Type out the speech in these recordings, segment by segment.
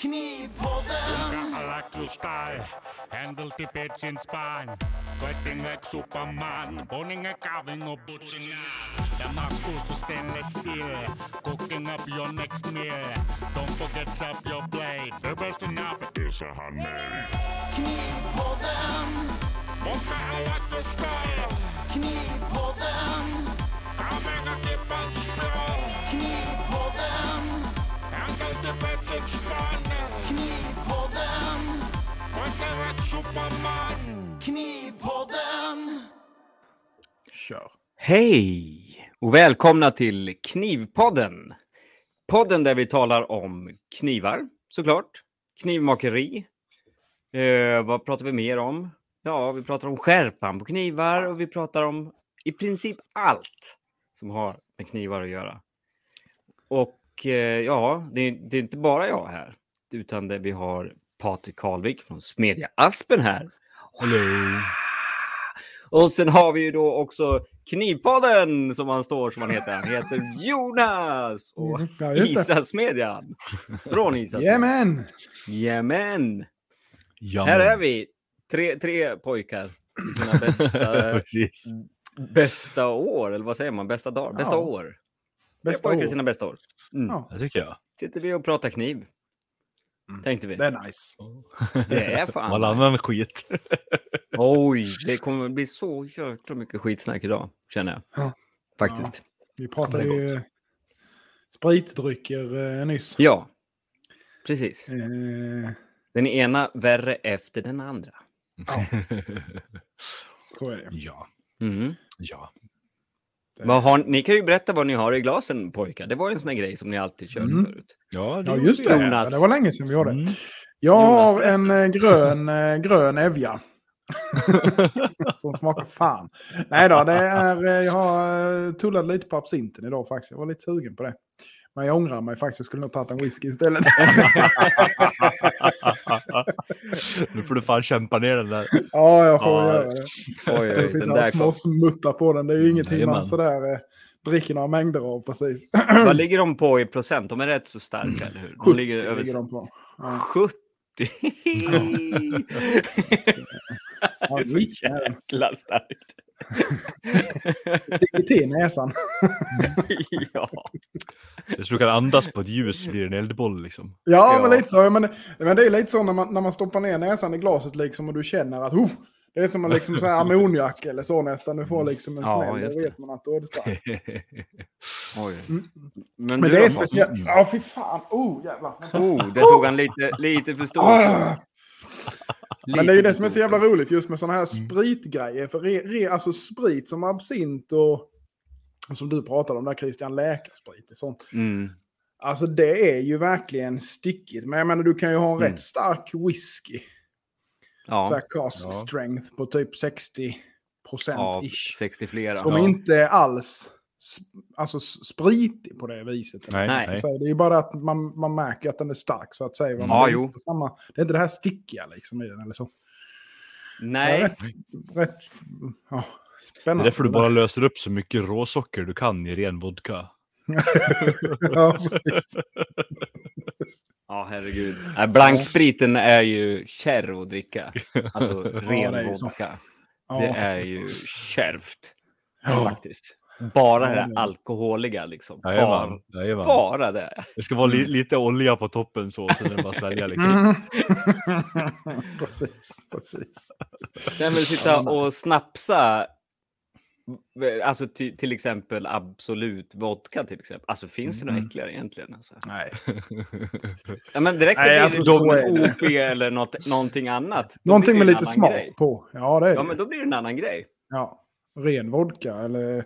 Knivpodden! I like your style. Handle the bitch in spine. Sweating like Superman. Boning a carving or butchering The muscles to stainless steel. Cooking up your next meal. Don't forget up your blade. The best enough is a honey. Knivpodden! Monka, I like Kör. Hej och välkomna till Knivpodden. Podden där vi talar om knivar, såklart. Knivmakeri. Eh, vad pratar vi mer om? Ja, vi pratar om skärpan på knivar och vi pratar om i princip allt som har med knivar att göra. Och eh, ja, det, det är inte bara jag här, utan det, vi har Patrik Karlvik från Smedja Aspen här. Hello. Och sen har vi ju då också Knivpodden som han står som han heter. Han heter Jonas och Ja. Isasmedjan. Från Isasmedjan. Jajamän! Jajamän. Ja, Här är vi. Tre, tre pojkar i sina bästa, bästa år, eller vad säger man? Bästa dagar? Bästa Ja. år. Tre Bästa pojkar i år. sina bästa år. Mm. Ja, Det tycker jag. Sitter vi och pratar kniv. Mm. Tänkte vi. det är nice. Det är fan nice. annan skit. Oj, det kommer bli så jäkla mycket skitsnack idag, känner jag. Ja. Faktiskt. Vi pratade Det ju spritdrycker eh, nyss. Ja, precis. Eh, Den ena värre efter den andra. så är det. ja, Mm. ja. Vad har, ni kan ju berätta vad ni har i glasen pojkar. Det var en sån här grej som ni alltid körde Mm. förut. Ja, Ja, just det. Jonas. Det var länge sedan vi gjorde. Mm. Jag Jonas, har en eh, grön, eh, grön Evja. Som smakar fan. Nej då, det är, eh, jag har eh, tullat lite på absinten idag faktiskt. Jag var lite sugen på det. Men jag ångrar mig faktiskt. Jag skulle nog tagit en whisky istället. nu får du fan kämpa ner den där. ja, jag får Ja, göra det. Oj, oj, den där kom. småsmuttar på den. Det är ju ingenting man sådär eh, dricker några mängder av precis. Vad ligger de på i procent? De är rätt så starka, eller hur? De 70 ligger över ligger de på. Ja. 70. Ja, det är så det. jäkla starkt. Sticker till näsan. ja. Jag tror du kan andas på ett ljus blir det en eldboll liksom. Ja, Ja. men lite så. Men, men det är lite så när man, när man stoppar ner näsan i glaset liksom och du känner att oh, det är som en liksom här ammoniak eller så nästan. Du får liksom en Ja, smäll. Då vet man att då är. Oj. Mm. Men, Men det är speciellt. Ja, fy fan. Oh, jävlar. Oh, det tog han lite, lite för stort. Ah. Men det är ju det som är så jävla roligt just med sådana här spritgrejer. För re, re, alltså sprit som absint och, och som du pratade om där Christian, läkarsprit och sånt. Mm. Alltså det är ju verkligen stickigt. Men jag menar du kan ju ha en Mm. rätt stark whisky. Så Ja, här cast Ja. strength på typ 60 procent ja, ish. 60 flera. Som Ja. inte alls alltså, spritig på det viset. Nej, Nej. Så det är ju bara att man, man märker att den är stark så att säga. Men Ja, det, är jo. samma, det är inte det här stickiga liksom i den eller så. Nej, Ja, rätt, rätt ja, Det är spännande. därför du bara löser upp så mycket råsocker du kan i ren vodka. ja, precis. Ja, herregud. Nej, Blankspriten är ju kärv att dricka. Alltså det ren så. vodka. Ja. Det är ju kärvt Ja. faktiskt. Bara Ja, det alkoholiga liksom. Bara, bara det. Det ska vara li lite olja på toppen så, så den bara svälja liksom. Mm. precis, precis. Nej, men sitta och snapsa. Alltså till, till exempel Absolut vodka till exempel. Alltså finns det något Mm. äckligare egentligen? Alltså? Nej. Ja, men direkt Nej, alltså, så då är med det. OP eller något, någonting annat. Någonting med det lite smak grej. på. Ja, det är det. Ja, men då blir det en annan grej. Ja, ren vodka eller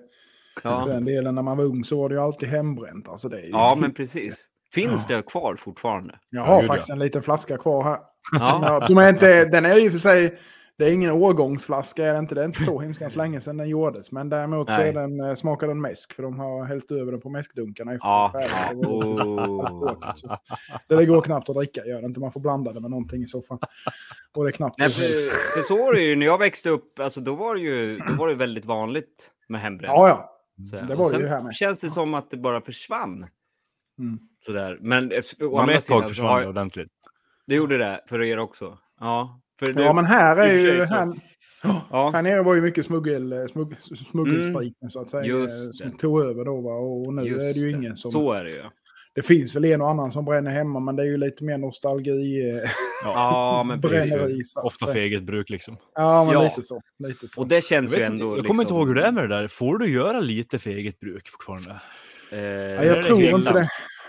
Ja, den delen när man var ung så var det ju alltid hembränt. Alltså det är ju... ja men precis. Finns det kvar fortfarande? Jag Ja, har faktiskt en liten flaska kvar här. Ja, Ja, som inte, den är ju för sig, det är ingen årgångsflaska, är det, inte, det är inte så hemskt länge sedan den gjordes. Men däremot så är den, eh, smakar den mäsk, för de har hällt över den på mäskdunkarna efter Ja. det är färdigt. Det Oh. Så så det går knappt att dricka, gör det inte. Man får blanda det med någonting i så fall. Och det är knappt. Nej, för, för så var det ju när jag växte upp. Alltså, då var det ju då var det väldigt vanligt med hembränt. Ja, ja. Så det var det ju här med. känns det som att det bara försvann. Mm. Sådär. Men eh, å andra ett tag sidan försvann det ordentligt. Det gjorde det för er också? Ja. För det, Ja, men här är ju... så- Här, ja. här nere var ju mycket smuggel, smugg, smuggelspriten så att säga. Mm. Just Som det. tog över då va. Och nu Just är det ju det. ingen som... Så är det ju. Det finns väl en och annan som bränner hemma men det är ju lite mer nostalgi. eh, Ja, men precis. Ofta för eget bruk liksom. Ja, men Ja. lite så. Lite så. Och det Jag, känns vet, ju ändå... jag kommer inte liksom, ihåg hur det är med det där. Får du göra lite för eget bruk fortfarande? Eh, ja, jag tror inte det.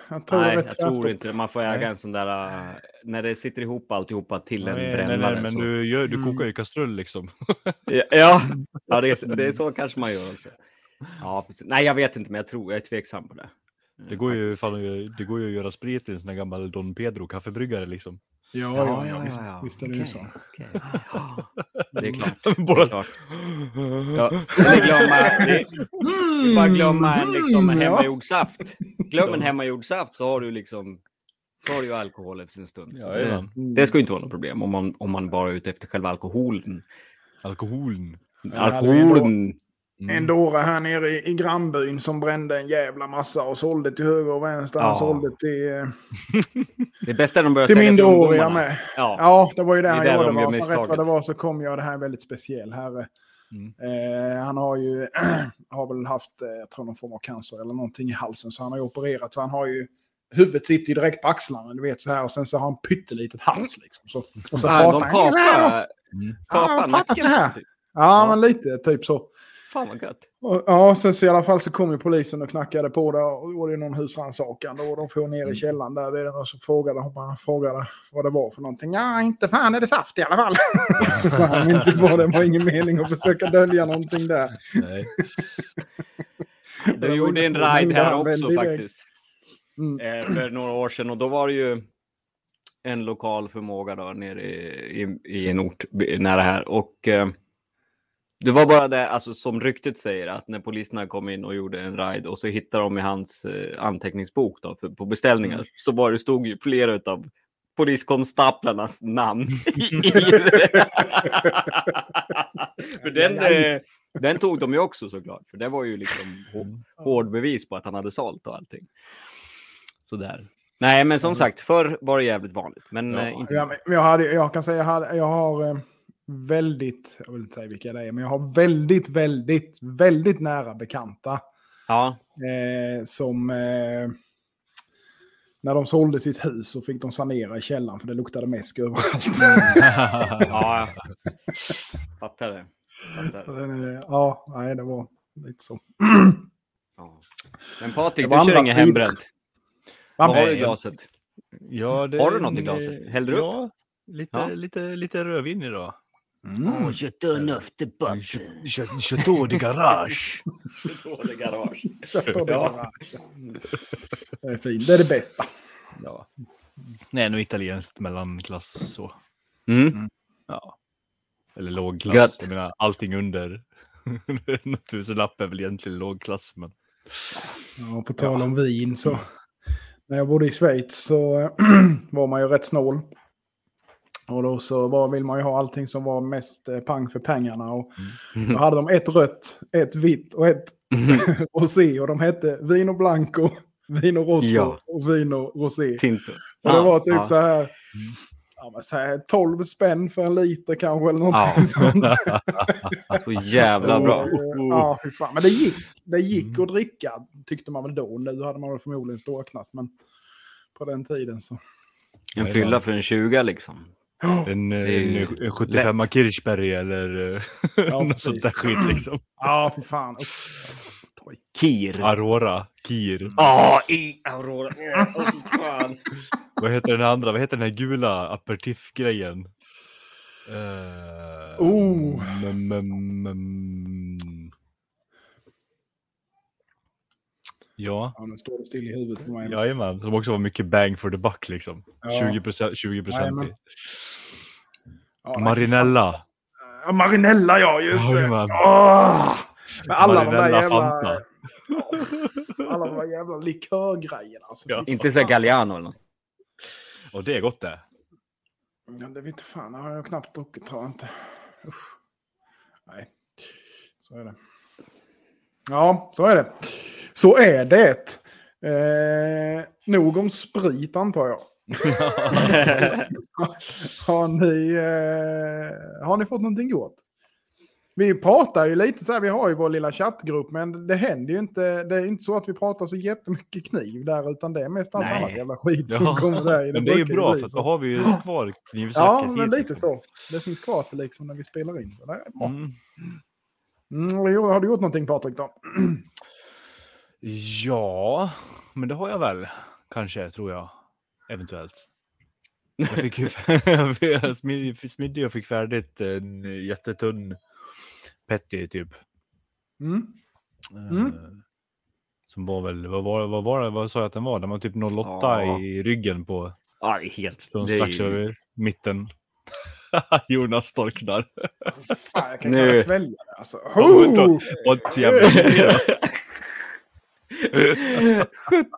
Jag tror Nej, jag tror inte. Man får äga Nej. en sån där... äh, när det sitter ihop alltihopa till en Nej, brännare. nej, men så... du, gör, du Mm. kokar ju kastrull liksom. Ja, ja, ja det, är, det är så kanske man gör också. Ja, precis. Nej, jag vet inte, men jag tror jag är tveksam på det. Det går ju, fan, det går ju att göra sprit i en sån här gammal Don Pedro kaffebryggare liksom. Ja, ja, ja, visst, visst är det ju Okej, så. Ja, Det är klart. Det är Båda- klart. Ja, eller glömma, det, det är bara glömma en liksom, Mm, ja. hemmagjord saft. Glöm en hemmagjord saft så har du liksom så har du ju alkohol efter en stund. Ja, det, det ska ju inte vara något problem om man, om man bara är ute efter själva alkoholen. Alkoholen. ändå- Alkoholen. Mm. En dåre här nere i, i grannbyn som brände en jävla massa och sålde till höger och vänster. Han Ja. sålde till, eh, Det bästa är de börjar till sälja till ungdomarna. med. Ja. Ja, det var ju det Det han där gjorde. de gör va. Så rätt vad det var så kom jag, det här är en väldigt speciell herre. Mm. Eh, han har ju, har väl haft, eh, jag tror någon form av cancer eller någonting i halsen. Så han har ju opererat. Så han har ju, huvudet sitter ju direkt på axlarna, du vet så här. Och sen så har han pyttelitet hals liksom. Så, och så de pratar han. kapar, Mm. kapar Ja, pratar nacken. så här. Ja, Ja. men lite typ så. Fan vad gött. Och, ja, sen så i alla fall så kom ju polisen och knackade på där och gjorde någon husrannsakan. Och de får ner i källaren där vid den och så frågade hon frågade vad det var för någonting. Ja, inte fan är det saft i alla fall. Fan, inte bara, det var ingen mening att försöka dölja någonting där. Nej. Du gjorde en ride här också faktiskt. Mm. Eh, för några år sedan och då var det ju en lokal förmåga då nere i, i, i en ort nära här och eh, det var bara det, alltså som ryktet säger, att när poliserna kom in och gjorde en ride och så hittade de i hans eh, anteckningsbok då, för, på beställningar Mm. så var det stod ju flera av poliskonstaplarnas namn i, i det. för den, eh, den tog de ju också såklart, för det var ju liksom hå- hård bevis på att han hade sålt och allting. Sådär. Nej, men som sagt, förr var det jävligt vanligt. Men Ja, eh, inte... Ja, men jag, hade, jag kan säga jag, hade, jag har eh, väldigt, jag vill inte säga vilka det är, men jag har väldigt, väldigt, väldigt nära bekanta Ja, eh, som eh, när de sålde sitt hus så fick de sanera i källaren för det luktade mäsk överallt. ja. Fattar det. Fattar. Är- ja, nej, det var lite så. Ja. Men Patrik, Det var du kör inget hembränt. Vad har du i glaset? Ja, det, Har du något i glaset? Hällde du upp? Ja, lite, Ja. lite, lite rödvin idag. Mm. Ch- Chateau de Garage. Dålig garage. Chateau de Ja. Garage. Det är fint, det är det bästa. Ja. Nej, nog italienskt mellanklass så. Mm. Ja. Eller lågklass. Gött. Jag menar, allting under någon tusenlapp är väl egentligen lågklass. Men... Ja, på tal om vin så. När jag bodde i Schweiz så var man ju rätt snål. Och då så var, vill man ju ha allting som var mest eh, pang för pengarna. Och då hade de ett rött, ett vitt och ett rosé. Och de hette Vino Blanco, Vino Rosso Ja. och Vino Rosé. Tinto. Och det var typ ja. så här, ja, men så här 12 spänn för en liter kanske eller någonting Ja. sånt. Så jävla bra. Och, eh, Ja, fan. Men det gick, det gick att dricka tyckte man väl då. Nu hade man väl förmodligen storknat, men på den tiden så. En fylla för en 20 liksom. En, en, en 75 Kirchberg eller Ja, något sånt där skit liksom. Ja, fy fan. Oj. Kir. Aurora, Kir. Ja, i Aurora. Åh, fy fan. Vad heter den andra? Vad heter den här gula aperitifgrejen? Uh, Oh. mm, mm, mm. Ja, Ja, nu står det still i huvudet på mig. jajamän. Som också var mycket bang for the buck liksom. Ja. 20 procent. 20 Jajamän. Ja, Marinella. Ja, Marinella, ja, just det. Åh! Men alla de där jävla... Fanta. Alla de där jävla likörgrejerna. Alltså, Ja. Inte så. Galliano eller något. Och det är gott det. Ja, det vet fan, det har jag knappt druckit, jag inte. Usch. Nej, så är det. Ja, så är det. Så är det. Eh, nog om sprit antar jag. Har ni, eh, har ni fått någonting gjort? Vi pratar ju lite så här, vi har ju vår lilla chattgrupp, men det händer ju inte. Det är inte så att vi pratar så jättemycket kniv där, utan det är mest allt Nej. annat jävla skit som Ja, kommer där. Men det är ju bra bli för så. då har vi ju kvar knivsnacket Ja, men lite liksom. så. Det finns kvar till liksom när vi spelar in. Så det är bra. Mm. Mm, har du gjort någonting Patrik då? Ja, men det har jag väl. Kanske, tror jag. Eventuellt. Jag fick ju smidde och fick färdigt en jättetunn petty typ. Mm. Mm. Eh, Som var väl, vad var, vad var det, vad sa jag att den var? Den var typ 08 Ja. i ryggen på, ja, helt... är strax ju- över mitten. Jonas storknar. Fan, jag kan knappt svälja det alltså. Oh! Var inte så jävla irriterad.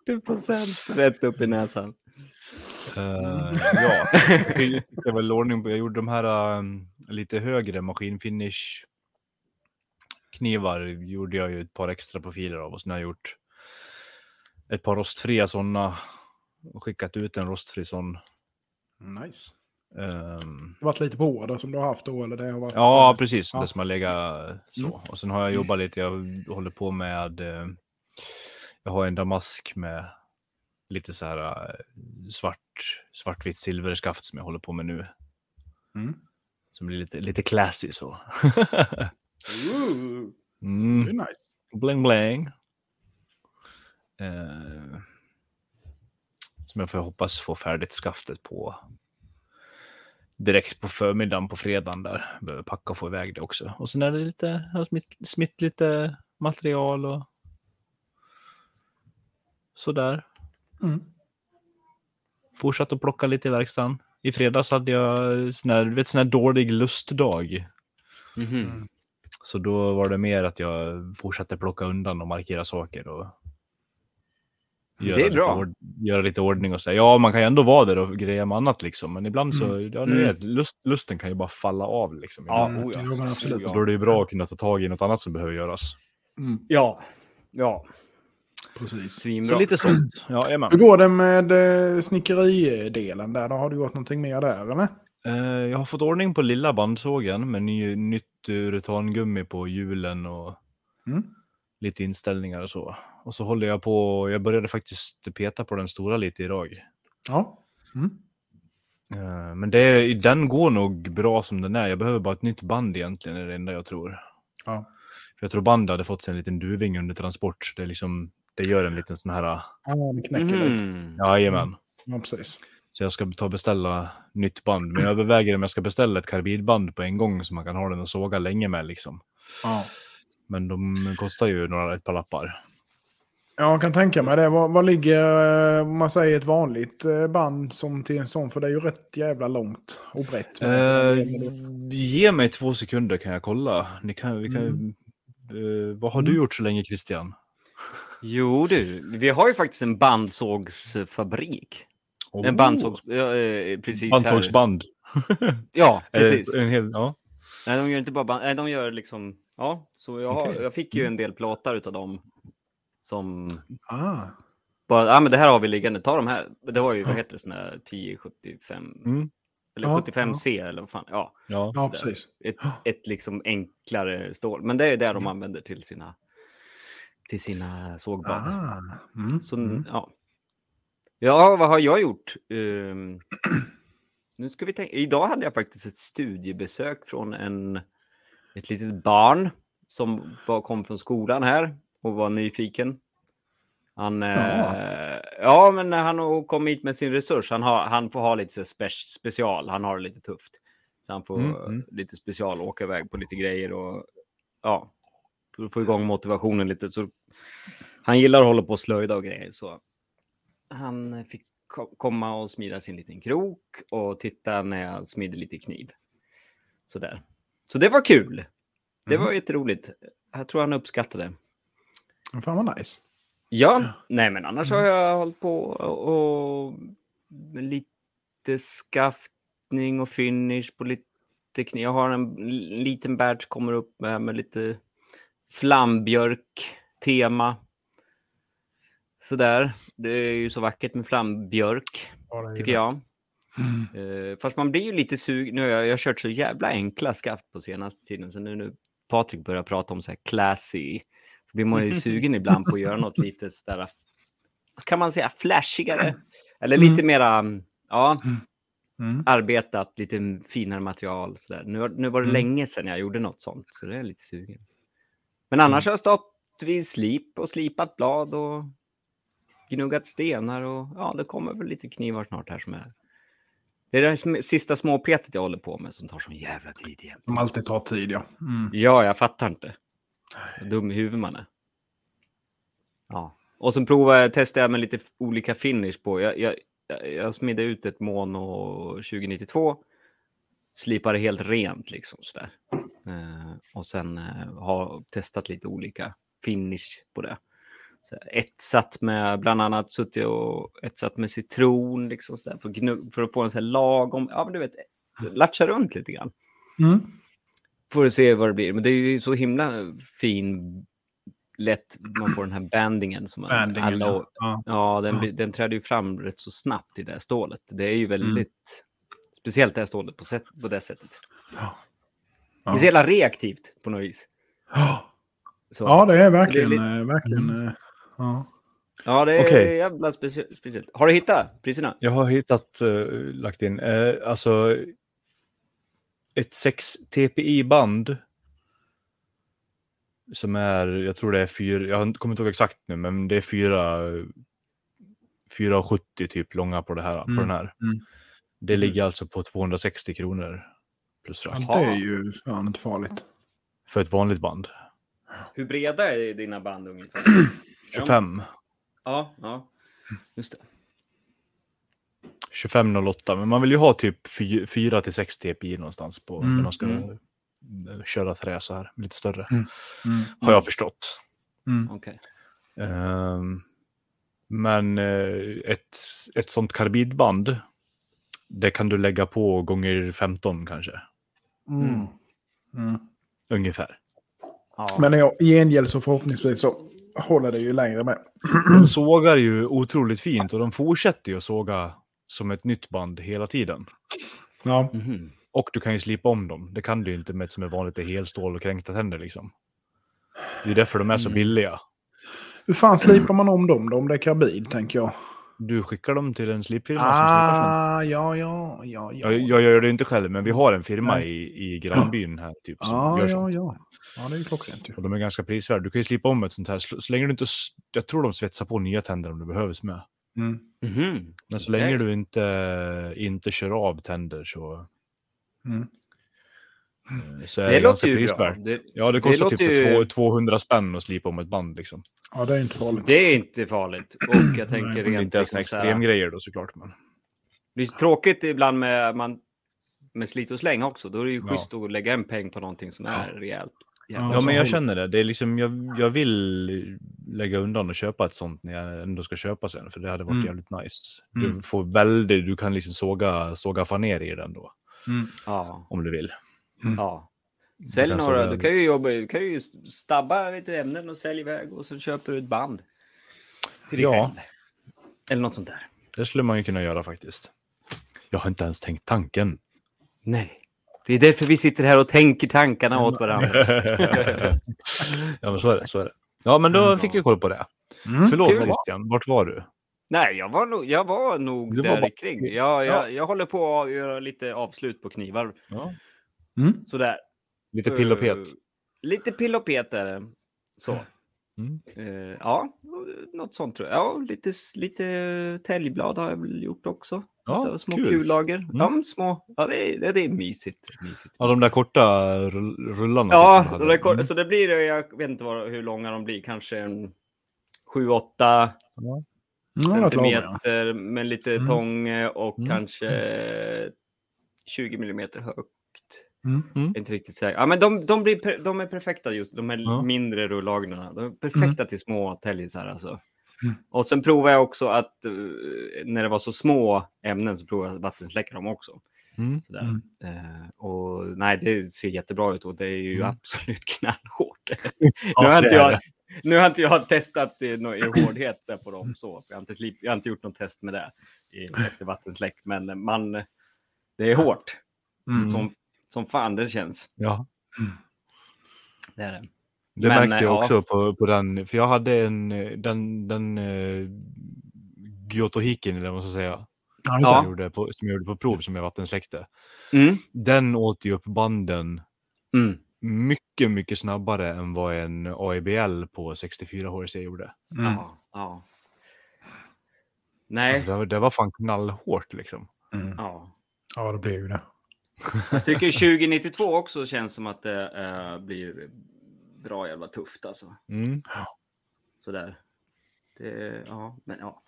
70 procent rätt upp i näsan. Eh, ja, det var väl ordning på. Jag gjorde de här um, lite högre maskinfinish knivar gjorde jag ju ett par extra profiler av och sen har jag gjort ett par rostfria sådana och skickat ut en rostfri sån. Nice. Ehm, Det har varit lite på order som du har haft då? Eller det har varit, ja, precis. Ja. Det som har legat så. Mm. Och sen har jag jobbat lite. Jag håller på med. Jag har en damask med lite så här eh, svart, svartvitt silverskaft som jag håller på med nu. Mm. Som blir lite, lite classy så. Ooh, det mm. är nice. Bling bling. Eh, som jag får hoppas få färdigt skaftet på direkt på förmiddagen på fredagen där. Behöver packa och få iväg det också. Och sen är det lite, jag har smitt, smitt lite material och sådär. Mm. Fortsatt att plocka lite i verkstaden. I fredags hade jag sån här, du vet, sån här dålig lustdag. Mhm. Så då var det mer att jag fortsatte plocka undan och markera saker. Och Det är lite bra. ord- göra lite ordning och så. Ja, man kan ju ändå vara där och greja med annat liksom. Men ibland så, ja, ni Mm. vet, lust, lusten kan ju bara falla av liksom. Ja, oh ja. Jo, men absolut. Då är det ju bra att kunna ta tag i något annat som behöver göras. Mm. Ja. Ja, Precis. svinbra. Så lite sånt. Ja. Hur går det med eh, snickeridelen där? Då har du gjort någonting mer där eller? Eh, jag har fått ordning på lilla bandsågen med ny, nytt urtangummi på hjulen och Mm. lite inställningar och så. Och så håller jag på, jag började faktiskt peta på den stora lite idag. Ja. Mm. Eh, Men det den går nog bra som den är. Jag behöver bara ett nytt band egentligen, är det enda jag tror. Ja. För jag tror bandet hade fått sig en liten duving under transport. Så det, är liksom, det gör en liten sån här, Ja, det knäcker lite. Mhm. jajamän. Ja, precis. Så jag ska ta och beställa nytt band. Men jag överväger om jag ska beställa ett karbidband på en gång så man kan ha den och såga länge med liksom. Ja. Men de kostar ju några ett par lappar. Jag kan tänka mig det. Vad, vad ligger, eh, om man säger ett vanligt eh, band som till en sån? För det är ju rätt jävla långt och brett. Eh, ge mig två sekunder kan jag kolla. Ni kan, vi kan, Mm. eh, vad har du Mm. gjort så länge Christian? Jo du, vi har ju faktiskt en bandsågsfabrik. En bandsågs... Ja, eh, precis här. Bandsågsband. Ja, precis. En hel, ja. Nej, de gör inte bara band... Nej, de gör liksom... Ja, så jag, har, Okej. jag fick ju en del plåtar utav dem. Som... Ah. Bara, ja men det här har vi liggande, ta de här. Det var ju, vad heter det, här 1075... Mm. Eller Ja, 75C eller vad fan. Ja, ja. Ja, precis. ett, ett liksom enklare stål. Men det är det de använder till sina, till sina sågband. Ah. Mm. Så, Mm. ja. ja, vad har jag gjort? Ehm, nu ska vi tänka. Idag hade jag faktiskt ett studiebesök från en, ett litet barn som var, kom från skolan här och var nyfiken. Han, eh, ja, men han har- kom hit med sin resurs. Han, har, han får ha lite spe, special. Han har det lite tufft. Så han får Mm, mm. lite special, åka iväg på lite grejer och ja, för att få igång motivationen lite. Så han gillar att hålla på och slöjda och grejer. Så han fick ko- komma och smida sin liten krok och titta när jag smidde lite kniv. Sådär. Så det var kul. Det Mm. var jätteroligt. Jag tror han uppskattade. Fan vad nice. Ja, nej men annars har jag hållit på och, lite skaftning och finish på lite kniv. Jag har en liten batch kommer upp med, med lite flambjörk-tema. Sådär. Det är ju så vackert med flambjörk. Ja, tycker jag. Mm. Eh, fast man blir ju lite sugen. Nu har jag, jag har kört så jävla enkla skaft på senaste tiden. Så nu, nu Patrik börjar prata om så här classy. Så blir man ju sugen ibland på att göra något lite sådär. Kan man säga flashigare? Eller lite mera, ja, Mm. arbetat, lite finare material. Så där. Nu, nu var det Mm. länge sedan jag gjorde något sånt. Så det är jag lite sugen. Men annars har jag stått vid slip och slipat blad och gnuggat stenar och ja, det kommer väl lite knivar snart här som är. Det är det sista småpetet jag håller på med som tar sån jävla tid igen. Som alltid tar tid, ja. Mm. Ja, jag fattar inte. Vad dum i huvudet man är. Ja. Och sen provar jag, testar jag med lite olika finish på. Jag, jag, jag, jag smidde ut ett Mono 2092. Slipade helt rent liksom sådär. Eh, och sen eh, har testat lite olika finish på det. Så etsat med bland annat suttit och etsat med citron liksom sådär för, att gnu- för att få en sån här lagom, ja men du vet, latcha runt lite grann. Mm. Får vi se vad det blir. Men det är ju så himla fin, lätt, man får den här bandingen som Bandingen, alla, ja. Ja. Ja, den, blir- den träder ju fram rätt så snabbt i det här stålet. Det är ju väldigt speciellt det här stålet på, sätt, på det sättet. Ja. Det är så jävla reaktivt på något vis. Ja. Så. ja, det är verkligen... Det är lite- verkligen eh, ja. Ja, det är Okej. jävla specie- speciellt. Har du hittat priserna? Jag har hittat, uh, lagt in, eh, alltså ett 6 TPI-band. Som är, jag tror det är fyra, jag kommer inte ihåg exakt nu, men det är fyra, 4,70 typ långa på, det här, på Mm, den här. mm. Det ligger alltså på 260 kronor plus Ja, frakt det är ju fan inte farligt. för ett vanligt band. Hur breda är dina band ungefär? Är de- 25, Ja, ja. Just det. 2508, men man vill ju ha typ 4 till 6 TPI någonstans på Mm, när man ska mm. eh, köra trä så här, lite större. Mm. Mm. Har jag förstått. Mm. Okej. Ehm, men eh, ett, ett sånt karbidband, det kan du lägga på gånger 15 kanske. Mm. Mm. Ungefär. Ja. Men i gengäld så förhoppningsvis så håller det ju längre med. De sågar ju otroligt fint och de fortsätter ju att såga som ett nytt band hela tiden. Ja. Mhm. Och du kan ju slipa om dem. Det kan du ju inte med ett som är vanligt är helstål och kränkta tänder liksom. Det är därför de är så Mm. billiga. Hur fan slipar man om dem då? Om det är karbid, tänker jag. Du skickar dem till en slipfirma som slipar sånt. Ah, ja, ja, ja, ja. Jag, jag gör det inte själv, men vi har en firma Nej. i, i grannbyn här typ som Ja, gör ja, sånt. ja. Ja, det är ju klockrent. Och de är ganska prisvärda. Du kan ju slipa om ett sånt här. Så, så länge du inte... Jag tror de svetsar på nya tänder om det behövs med. Mm. Mhm. Men så länge du inte, inte kör av tänder så, Mm. Eh, så är Det det, låter ju bra. Det, Ja, det kostar typ låter så ju- två- 200 spänn att slipa om ett band liksom. Ja, det är inte farligt. det är inte farligt. Och jag tänker Det rent inte ens liksom extremgrejer då såklart. Men... Det är tråkigt ibland med, man, med slit och släng också. Då är det ju Ja. schysst att lägga en peng på någonting som är rejält. Ja, Ja, men jag känner det. det är liksom, jag, jag vill lägga undan och köpa ett sånt när jag ändå ska köpa sen. För det hade varit Mm. jävligt nice. Mm. Du får väldigt, du kan liksom såga, såga faner i den då. Mm. Ja. Om du vill. Ja. Sälj några, du kan ju jobba, du kan ju stabba lite ämnen och sälja iväg och så köper du ett band. Till Ja. själv. Eller något sånt där. Det skulle man ju kunna göra faktiskt. Jag har inte ens tänkt tanken. Nej. Det är därför vi sitter här och tänker tankarna åt varandra. ja, men så är det. Så är det. Ja, men då fick jag koll på det. Mm. Förlåt kul. Christian, vart var du? Nej, jag var nog, jag var nog Du var där bara- kring. Jag, jag, Ja. jag håller på att göra lite avslut på knivar. Ja. Mm. Sådär. Lite pill och pet. Eh, Lite pill och pet är det. Så. Mm. Eh, ja, något sånt tror jag. Ja, lite, lite täljblad har jag väl gjort också. Ja, små kul. kullager. Ja, men små. Ja, det är, det är mysigt. mysigt. Ja, de där korta rull- rullarna. Ja, de där kort, Mm. så det blir, jag vet inte vad, hur långa de blir, kanske en 7-8 Ja, centimeter med lite Mm. tång och Mm. kanske 20 millimeter högt. Mm. Är inte riktigt säker. Ja, men de, de, blir, de är perfekta just, de här Ja. mindre rullagnerna. De är perfekta till små tällisar alltså. Mm. Och sen provade jag också att eh, när det var så små ämnen så provade jag att vattensläcka dem också. Mm. Sådär. Mm. Eh, och nej, det ser jättebra ut och det är ju Mm. absolut knallhårt. Ja, nu, har inte jag. Nu har inte jag testat i, nå- i hårdhet på dem så. Jag har, inte slip, jag har inte gjort något test med det i, efter vattensläck. Men man, det är hårt. Mm. Som, som fan det känns. Ja, Det är det. det Men, märkte eh, jag ja. också på, på den. För jag hade en, eh, den, den uh, Gyotohikin, eller vad man ska säga. Ja, Som, Ja. jag gjorde på, som jag gjorde på prov som jag vattensläckte. Mm. Den åt ju upp banden Mm. mycket, mycket snabbare än vad en AIBL på 64 HRC gjorde. Mm. Ja, ja. Nej, Alltså, det, var, det var fan knallhårt liksom. Mm. ja. ja, det blir ju det. Jag tycker 2092 också känns som att det eh, blir bra jävla tufft alltså. Mm. Sådär. Det, ja, men ja.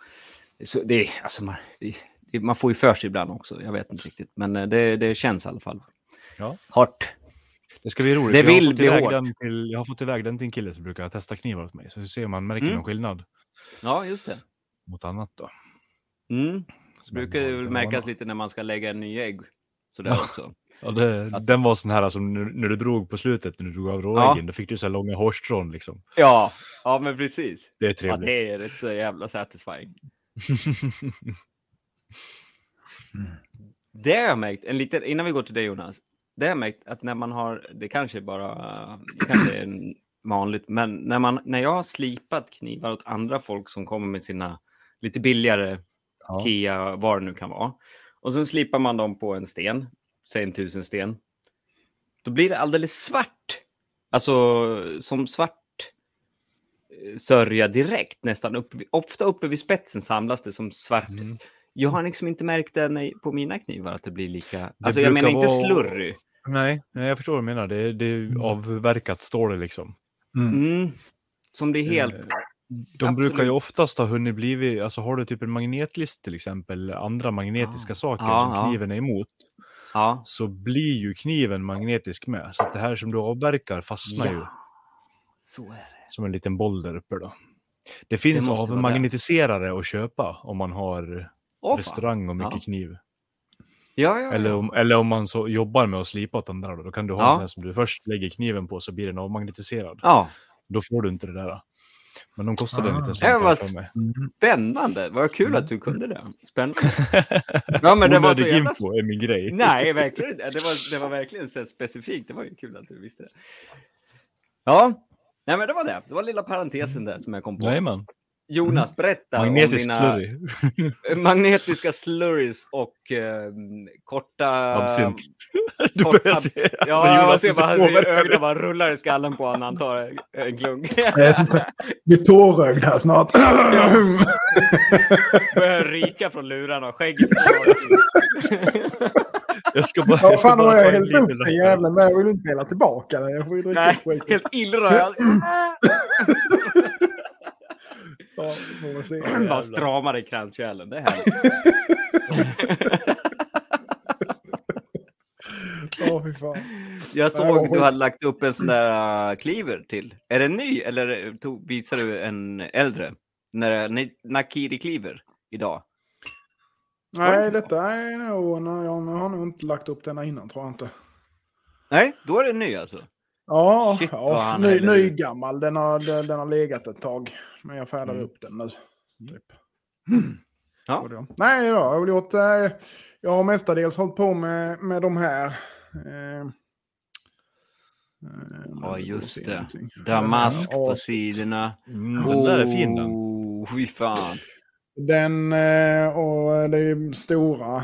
Så det, är- alltså man, det, det, man får ju för sig ibland också. Jag vet inte riktigt. Men eh, det, det känns i alla fall. Ja. Hårt. Det ska bli roligt. Det jag, har vill fått bli hårt. den till, jag har fått iväg den till en kille som brukar testa knivar åt mig. Så vi ser om man märker Mm. någon skillnad Ja, just det. mot annat då. Mm. Så brukar det väl märkas lite när man ska lägga en ny ägg. Sådär Ja. också. Ja, det, Den var sån här som när, när du drog på slutet, när du drog av råäggen, då fick du så här långa hårstrån liksom. Ja, ja men precis. Det är Ja, trevligt. det är rätt så jävla satisfying. Det har jag märkt, en liten, innan vi går till dig Jonas. Det har jag märkt att när man har, det kanske bara, det kanske är vanligt, men när, man, när jag har slipat knivar åt andra folk som kommer med sina lite billigare Ja. Kia, vad det nu kan vara. Och sen slipar man dem på en sten, säg en tusen sten. Då blir det alldeles svart. Alltså som svart eh, sörja direkt nästan. Upp, ofta uppe vid spetsen samlas det som svart. Mm. Jag har liksom inte märkt det på mina knivar att det blir lika. Alltså jag menar inte vara- slurry. Nej, jag förstår vad du menar. Det är, det är avverkat stål liksom. Mm. Som det är helt... De brukar ju Absolut. oftast ha hunnit blivit, alltså har du typ en magnetlist till exempel, andra magnetiska Ah. saker Ja, som kniven är emot, Ja. så blir ju kniven magnetisk med. Så det här som du avverkar fastnar ju ja. Så är det. som en liten boll där uppe då. Det finns vara avmagnetiserare att köpa om man har fan. restaurang och mycket Ja. kniv. Ja, ja, Eller om, eller om man så jobbar med att slipa åt andra, då, då kan du ha Ja. en sån här som du först lägger kniven på så blir den avmagnetiserad. ja. Då får du inte det där. Men de kostade en Ah. liten Ja, slant för mig. Spännande. Vad kul att du kunde det. Spännande. Ja, men det var så jävla... info är min grej. Nej, verkligen. Det var, det var verkligen så specifikt. Det var ju kul att du visste det. Ja, nej, men det var det. Det var lilla parentesen där som jag kom på. Jajamän. Jonas, berätta Magnetisk om dina slurry. magnetiska slurries och eh, korta... Absint. Du Kort börjar se. alltså, Ja, Jonas jag ser bara han ser ögonen bara rullar i skallen på honom. Han tar en klunk. Jag är sånt blir tårögd här snart. Börjar ryka från lurarna och skägget Jag ska bara, Ja, fan, har jag hällt upp den jävlen med. Jag vill inte hälla tillbaka den. Jag får ju dricka Nej, helt illröd. Ja, får man se. Bara stramar i kranskärlen. Det är härligt. Fan. Jag såg att du hade lagt upp en sån där uh, cleaver till. Är den ny eller tog, visar du en äldre? När, ni- Nakiri cleaver idag. Nej, detta är nog... Jag har nog inte lagt upp denna innan, tror jag inte. Nej, då är den ny alltså. Ja, Shit, ja ny, ny gammal. Den har, den, den har legat ett tag. Men jag färdar Mm. upp den nu. Typ. Ja. Gjorde jag. Nej, då, jag har gjort... Eh, jag har mestadels hållit på med, med de här. Eh, eh, Ja, just det. någonting. Damask Ja, på sidorna. Mm, den där är fin den. Oh, fy fan. Den eh, och det är stora.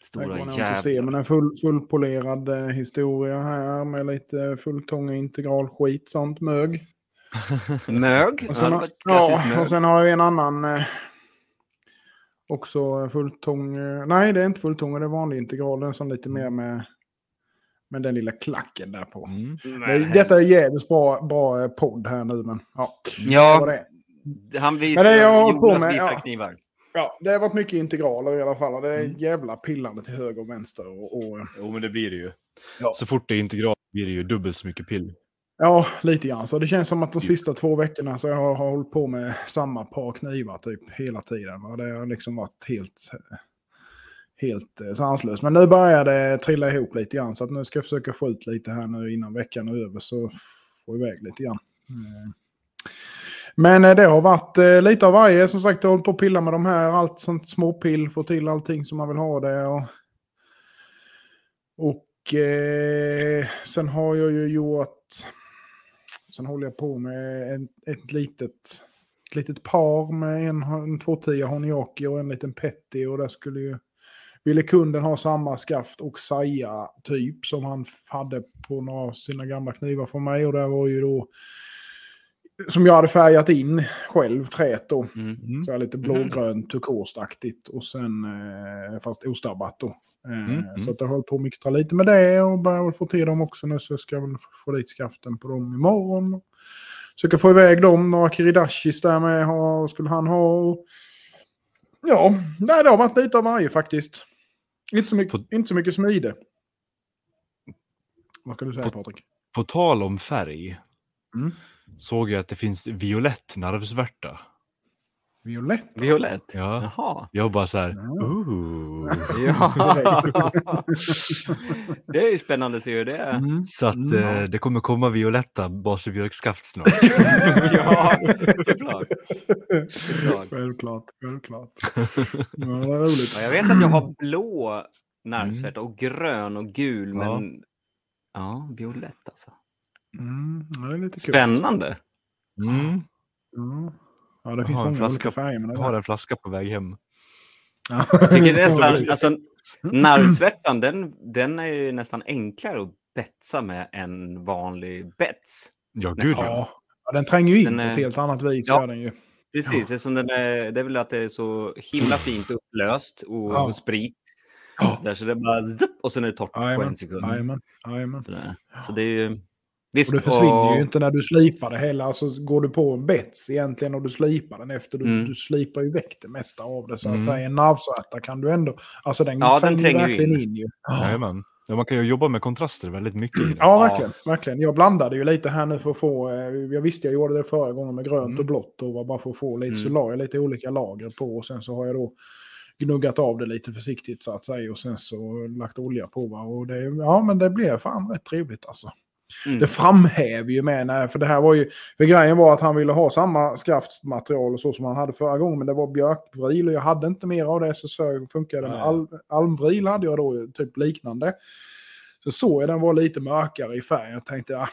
Det Stora går nog inte att se, jävlar. men en full, fullpolerad eh, historia här med lite fulltånga integral skit, sånt mög. Mög. Och sen, Ja, har, det ja, mög. och sen har jag en annan eh, också fulltång. Eh, nej, det är inte fulltång, det är vanlig integral. Den som lite mer med, med den lilla klacken där på. Mm. Det, detta är jävligt bra, bra eh, podd här nu, men ja. det Ja, det. han visar, Men det jag har på med, visar ja. knivar. Ja, det har varit mycket integraler i alla fall. Det är Mm. jävla pillande till höger och vänster. Och, och, Jo, men det blir det ju. Ja. Så fort det är integral blir det ju dubbelt så mycket pill. Ja, lite grann. Så det känns som att de sista två veckorna så jag har, har hållit på med samma par knivar typ hela tiden. Va? Det har liksom varit helt, helt eh, sanslöst. Men nu börjar det trilla ihop lite grann. Så att nu ska jag försöka få ut lite här nu innan veckan är över. Så få iväg lite grann. Mm. Men eh, det har varit lite av varje. Som sagt, jag håller på att pilla med de här. Allt sånt småpill, få till allting som man vill ha det. Och, och eh, sen har jag ju gjort... Sen håller jag på med en, ett litet, ett litet par med en, en 210 Honiaki och en liten Petty. Och där skulle ju... Ville kunden ha samma skaft och saja typ som han hade på några av sina gamla knivar från mig. Och där var ju då som jag hade färgat in själv, träet då. Mm. Så lite blågrönt, turkostaktigt och sen eh, fast ostabbat då. Eh, Mm, Så att jag håller på att mixtra lite med det och börjar få till dem också nu så ska jag väl få dit skaften på dem imorgon. Försöka få iväg dem, några kiridashis där med har, skulle han ha. Ja, nej, det har varit lite av varje faktiskt. Inte så mycket, inte så mycket smide. Vad ska du säga På- Patrik? På tal om färg Mm. såg jag att det finns violett nervsvärta. Violett? Violett? Ja. Jaha. Jag bara så här, Ja. ooh. Ja. det är ju spännande att se hur det är. Mm. Så att Mm. eh, det kommer komma violetta baserbjörkskaft snart. ja, såklart. Såklart. Självklart, självklart. Ja, roligt. Ja, jag vet att jag har blå nervsvärta och grön och gul, Ja. men ja, violett alltså. Mm, det är lite kul. Spännande. Mm. Ja, ja det finns har en flaska- färger. Men det Jag har en flaska på väg hem. Ja. Jag tycker nästan, alltså, nervsvärtan, den, den är ju nästan enklare att betsa med än vanlig bets. Ja, gud ja. Ja, ja, den tränger ju in Den på är- ett helt annat vis. Ja. Den ju. Precis, eftersom den är, det är väl att det är så himla fint upplöst och, Ja. och sprit. Ja. Där, så det är bara zipp, och sen är det torrt på en sekund. Jajamän, jajamän. Sådär. Så det är ju... Visst, Och det försvinner och- ju inte när du slipar det hela. Alltså går du på en bets egentligen och du slipar den efter. Du, Mm. du slipar ju väck det mesta av det. Så att Mm. säga en nervsvärta kan du ändå... Alltså den Ja, den tränger verkligen in. in. ju. Jajamän. Ja, man kan ju jobba med kontraster väldigt mycket. i det. Ja, verkligen, verkligen. Jag blandade ju lite här nu för att få... Eh, jag visste jag gjorde det förra gången med grönt Mm. och blått. Och var bara för att få lite. Så Mm. la jag lite olika lager på. Och sen så har jag då gnuggat av det lite försiktigt så att säga. Och sen så lagt olja på. Va? Och det, ja, men det blev fan rätt trevligt alltså. Mm. Det framhäver ju med, nej, för det här var ju, för grejen var att han ville ha samma skaftmaterial och så som han hade förra gången, men det var björkvril och jag hade inte mer av det, så, så funkade det med al, almvril hade jag då, typ liknande. Så såg jag den var lite mörkare i färg, jag tänkte, ja,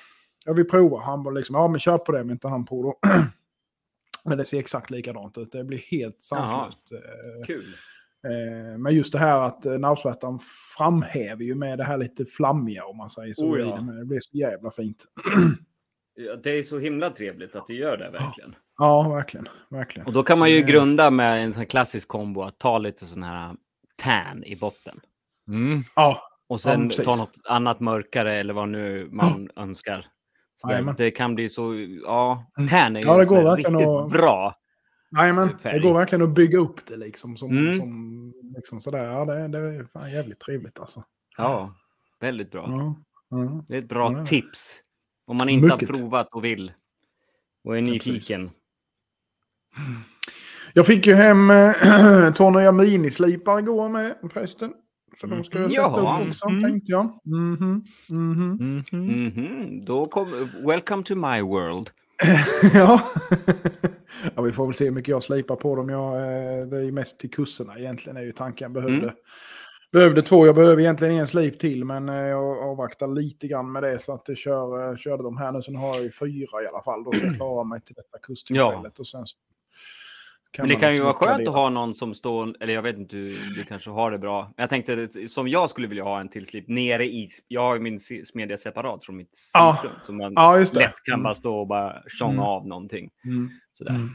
jag vill prova. Han var liksom, ja men kör på det, men inte han på då. men det ser exakt likadant ut, det blir helt sanslöst. eh, Kul. Eh, Men just det här att eh, nervsvärtan framhäver ju med det här lite flammiga om man säger så. Oh, ja. det, men det blir så jävla fint. Ja, det är så himla trevligt att du gör det verkligen. Ja, verkligen. verkligen. Och då kan man ju Eh, grunda med en sån här klassisk kombo att ta lite sån här tan i botten. Mm. Ja, Och sen precis. ta något annat mörkare eller vad nu man önskar. Så det, det kan bli så, ja, tan är ju Ja, det går riktigt att- bra. Nej, men det går verkligen att bygga upp det liksom. Som, Mm. som, liksom sådär. Ja, det, det är fan jävligt trevligt alltså. Ja, väldigt bra. Ja, ja. Det är ett bra Ja, tips. Om man inte Mycket. har provat och vill. Och är nyfiken. Jag fick ju hem äh, två nya minislipar igår med förresten. Så de ska jag sätta Jaha. upp också, Mhm. tänkte jag. Mhm, mhm. Mhm. Mhm, Då kom, welcome to my world. ja. Ja, vi får väl se hur mycket jag slipar på dem. Jag, eh, det är mest till kurserna egentligen är ju tanken. Behövde, Mm. behövde två, jag behöver egentligen en slip till men eh, jag avvaktar lite grann med det så att jag kör, eh, körde de här nu. Sen har jag ju fyra i alla fall. Då ska jag klara mig till detta. Och sen så Men det kan ju liksom vara skönt att ha någon som står, eller jag vet inte, du, du kanske har det bra. Men jag tänkte som jag skulle vilja ha en till slip nere i, jag har ju min smedja separat från mitt Ja. sliprum. Så man Ja, det. lätt kan Mm. bara stå och bara tjonga Mm. av någonting. Mm. Sådär. Mm.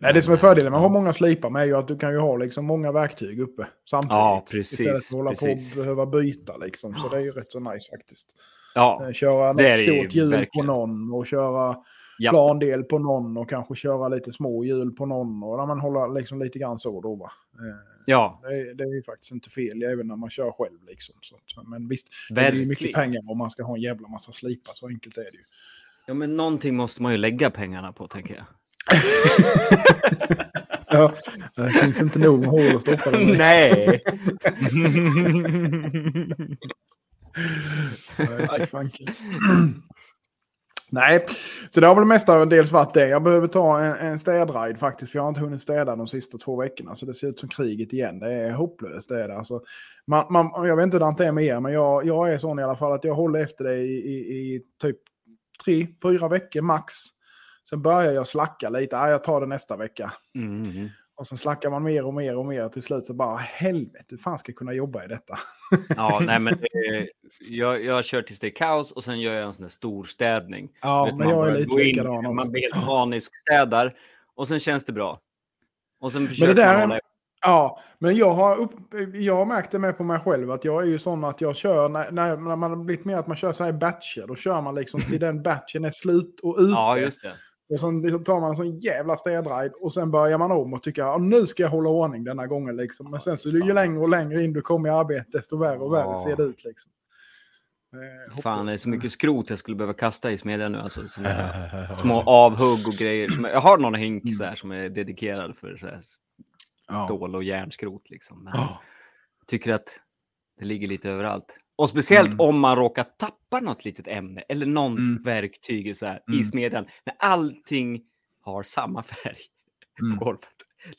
Nej, det som är fördelen med att ha många slipar med är ju att du kan ju ha liksom många verktyg uppe samtidigt. Ja, precis, Istället för att hålla precis. på och behöva byta liksom. Så det är ju rätt så nice faktiskt. Ja, Eh, Köra det är något det stort hjul verkligen. på någon och köra ja. plandel på någon och kanske köra lite små hjul på någon. Och när man håller liksom lite grann så då va. Eh, ja, Det är, det är ju faktiskt inte fel även när man kör själv liksom. Så, men visst, det blir ju mycket verkligen. pengar om man ska ha en jävla massa slipar. Så enkelt är det ju. Ja, men någonting måste man ju lägga pengarna på, tänker jag. Ja, det finns inte nog med hål att stoppa dem i. Nej! Nej. Nej, så det har väl mestadels varit det. Jag behöver ta en, en städride faktiskt, för jag har inte hunnit städa de sista två veckorna. Så det ser ut som kriget igen. Det är hopplöst. Det är det. Alltså, man, man, jag vet inte hur det är med er, men jag, jag är sån i alla fall att jag håller efter det i, i, i typ tre, fyra veckor max. Sen börjar jag slacka lite. Ah, jag tar det nästa vecka. Mm. Och sen slackar man mer och mer och mer. Till slut så bara helvete, hur fan ska jag kunna jobba i detta? Ja, nej men eh, jag, jag kör tills det är kaos och sen gör jag en sån här stor städning. Ja, Vet, men man jag är lite likadan också. Man blir manisk städar och sen känns det bra. Och sen det försöker där man hålla... Ja, men jag har, upp, jag har märkt det med på mig själv att jag är ju sån att jag kör, när, när man har blivit mer att man kör så här batcher, då kör man liksom till den batchen är slut och ute. Ja, just det. Och så liksom tar man en sån jävla städride och sen börjar man om och tycker att nu ska jag hålla ordning denna gången. Liksom. Men sen så ju längre och längre in du kommer i arbete, desto värre och värre Ja. ser det ut. Liksom. Eh, Fan, det är så mycket skrot jag skulle behöva kasta i smedjan nu. Alltså, små avhugg och grejer. Jag har någon hink så här, som är dedikerad för så här, stål och järnskrot. Liksom. Men Ja. jag tycker att det ligger lite överallt. Och speciellt Mm. om man råkar tappa något litet ämne eller någon Mm. verktyg så här, i Mm. smedjan. När allting har samma färg Mm. på golvet.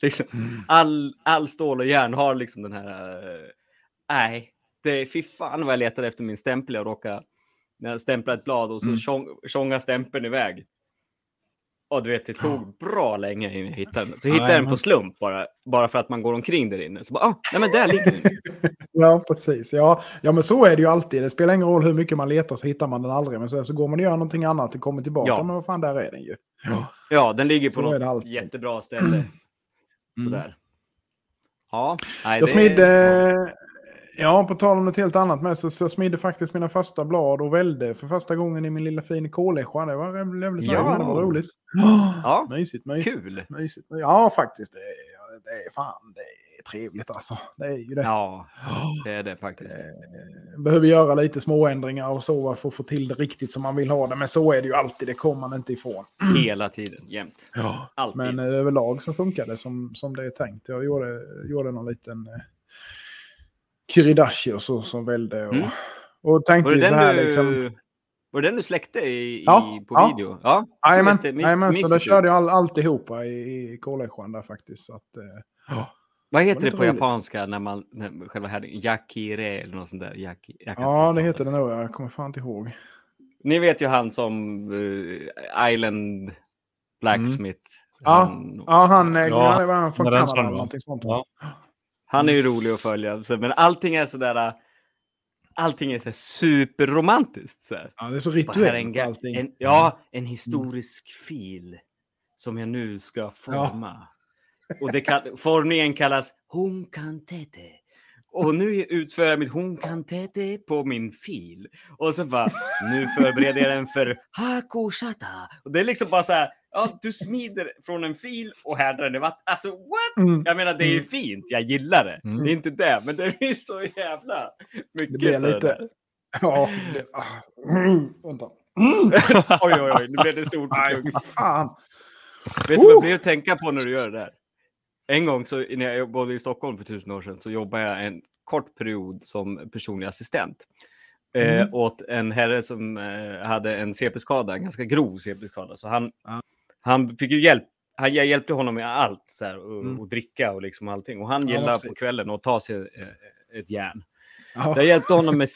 Liksom, Mm. all, all stål och järn har liksom den här... eh, Nej, det fy fan vad jag letade efter min stämpel. Jag råkade när jag stämplade ett blad och så Mm. tjong, tjonga stämpeln iväg. Och du vet, det tog bra länge innan jag hittade den. Så hittade jag den på slump bara, bara för att man går omkring där inne. Så bara, ah, nej men där ligger den. Ja, precis. Ja, ja, men så är det ju alltid. Det spelar ingen roll hur mycket man letar så hittar man den aldrig. Men så, så går man och gör någonting annat och kommer tillbaka. Ja. Men vad fan, där är den ju. Ja. Ja, den ligger på Så något jättebra ställe. Sådär. Ja, nej, Jag det- smidde, ja på tal om något helt annat med så, så smidde faktiskt mina första blad och välde för första gången i min lilla fina kolescha. Det var jävligt Ja. det var roligt. Ja, Mysigt, mysigt. kul. Mysigt. Ja, faktiskt. Det är, det är fan, det är trevligt alltså. Det är ju det. Ja, det är det faktiskt. Eh, Behöver göra lite småändringar och så för att få till det riktigt som man vill ha det. Men så är det ju alltid, det kommer man inte ifrån. Hela tiden, jämt. Ja. Alltid. Men eh, överlag så funkar det som, som det är tänkt. Jag gjorde, gjorde någon liten eh, Kiridashi och så som välde. Och, Mm. och tänkte Var det så den här du, liksom. var det den du släckte i, Ja, i, på ja. video? Ja, Jajamän, jajamän, så då körde jag all, alltihopa i, i koleschan där faktiskt. Så att, eh, Vad heter det lite på roligt. japanska när man, när själva här, yakire eller något sånt där? Yaki, ja, det heter det nog. Jag kommer fan inte ihåg. Ni vet ju han som eh, Island Blacksmith. Ja, Han, Ja, han, eh, Ja, ja, det var han från den Kanada eller någonting sånt. Ja. Han är ju rolig att följa. Men allting är sådär... eh, Allting är så superromantiskt. Så här. Ja, det är så rituellt allting. en, ja, en historisk fil som jag nu ska forma. Och det kall, formningen kallas honkantete. Och nu utför jag mitt honkantete på min fil. Och så bara, nu förbereder jag den för hakoshata. Och det är liksom bara så här, ja, du smider från en fil och härdar den i vatten. Alltså what? Mm. Jag menar, det är ju fint, jag gillar det. Mm. Det är inte det, men det är så jävla mycket. Det blir lite... Ja, det... ah, mm, vänta. Oj, oj, oj, nu blev det stort. Nej, fan. Vet du vad jag Oh! blir att tänka på när du gör det där? En gång så, när jag bodde i Stockholm för tusen år sedan så jobbade jag en kort period som personlig assistent. Eh, Mm. åt en herre som eh, hade en CP-skada, en ganska grov CP-skada. Så han, Ja. han fick ju hjälp. Han, jag hjälpte honom med allt, så här, och, Mm. och dricka och liksom allting. Och han Ja, gillade på precis. kvällen att ta sig eh, ett järn. Ja. Jag hjälpte honom med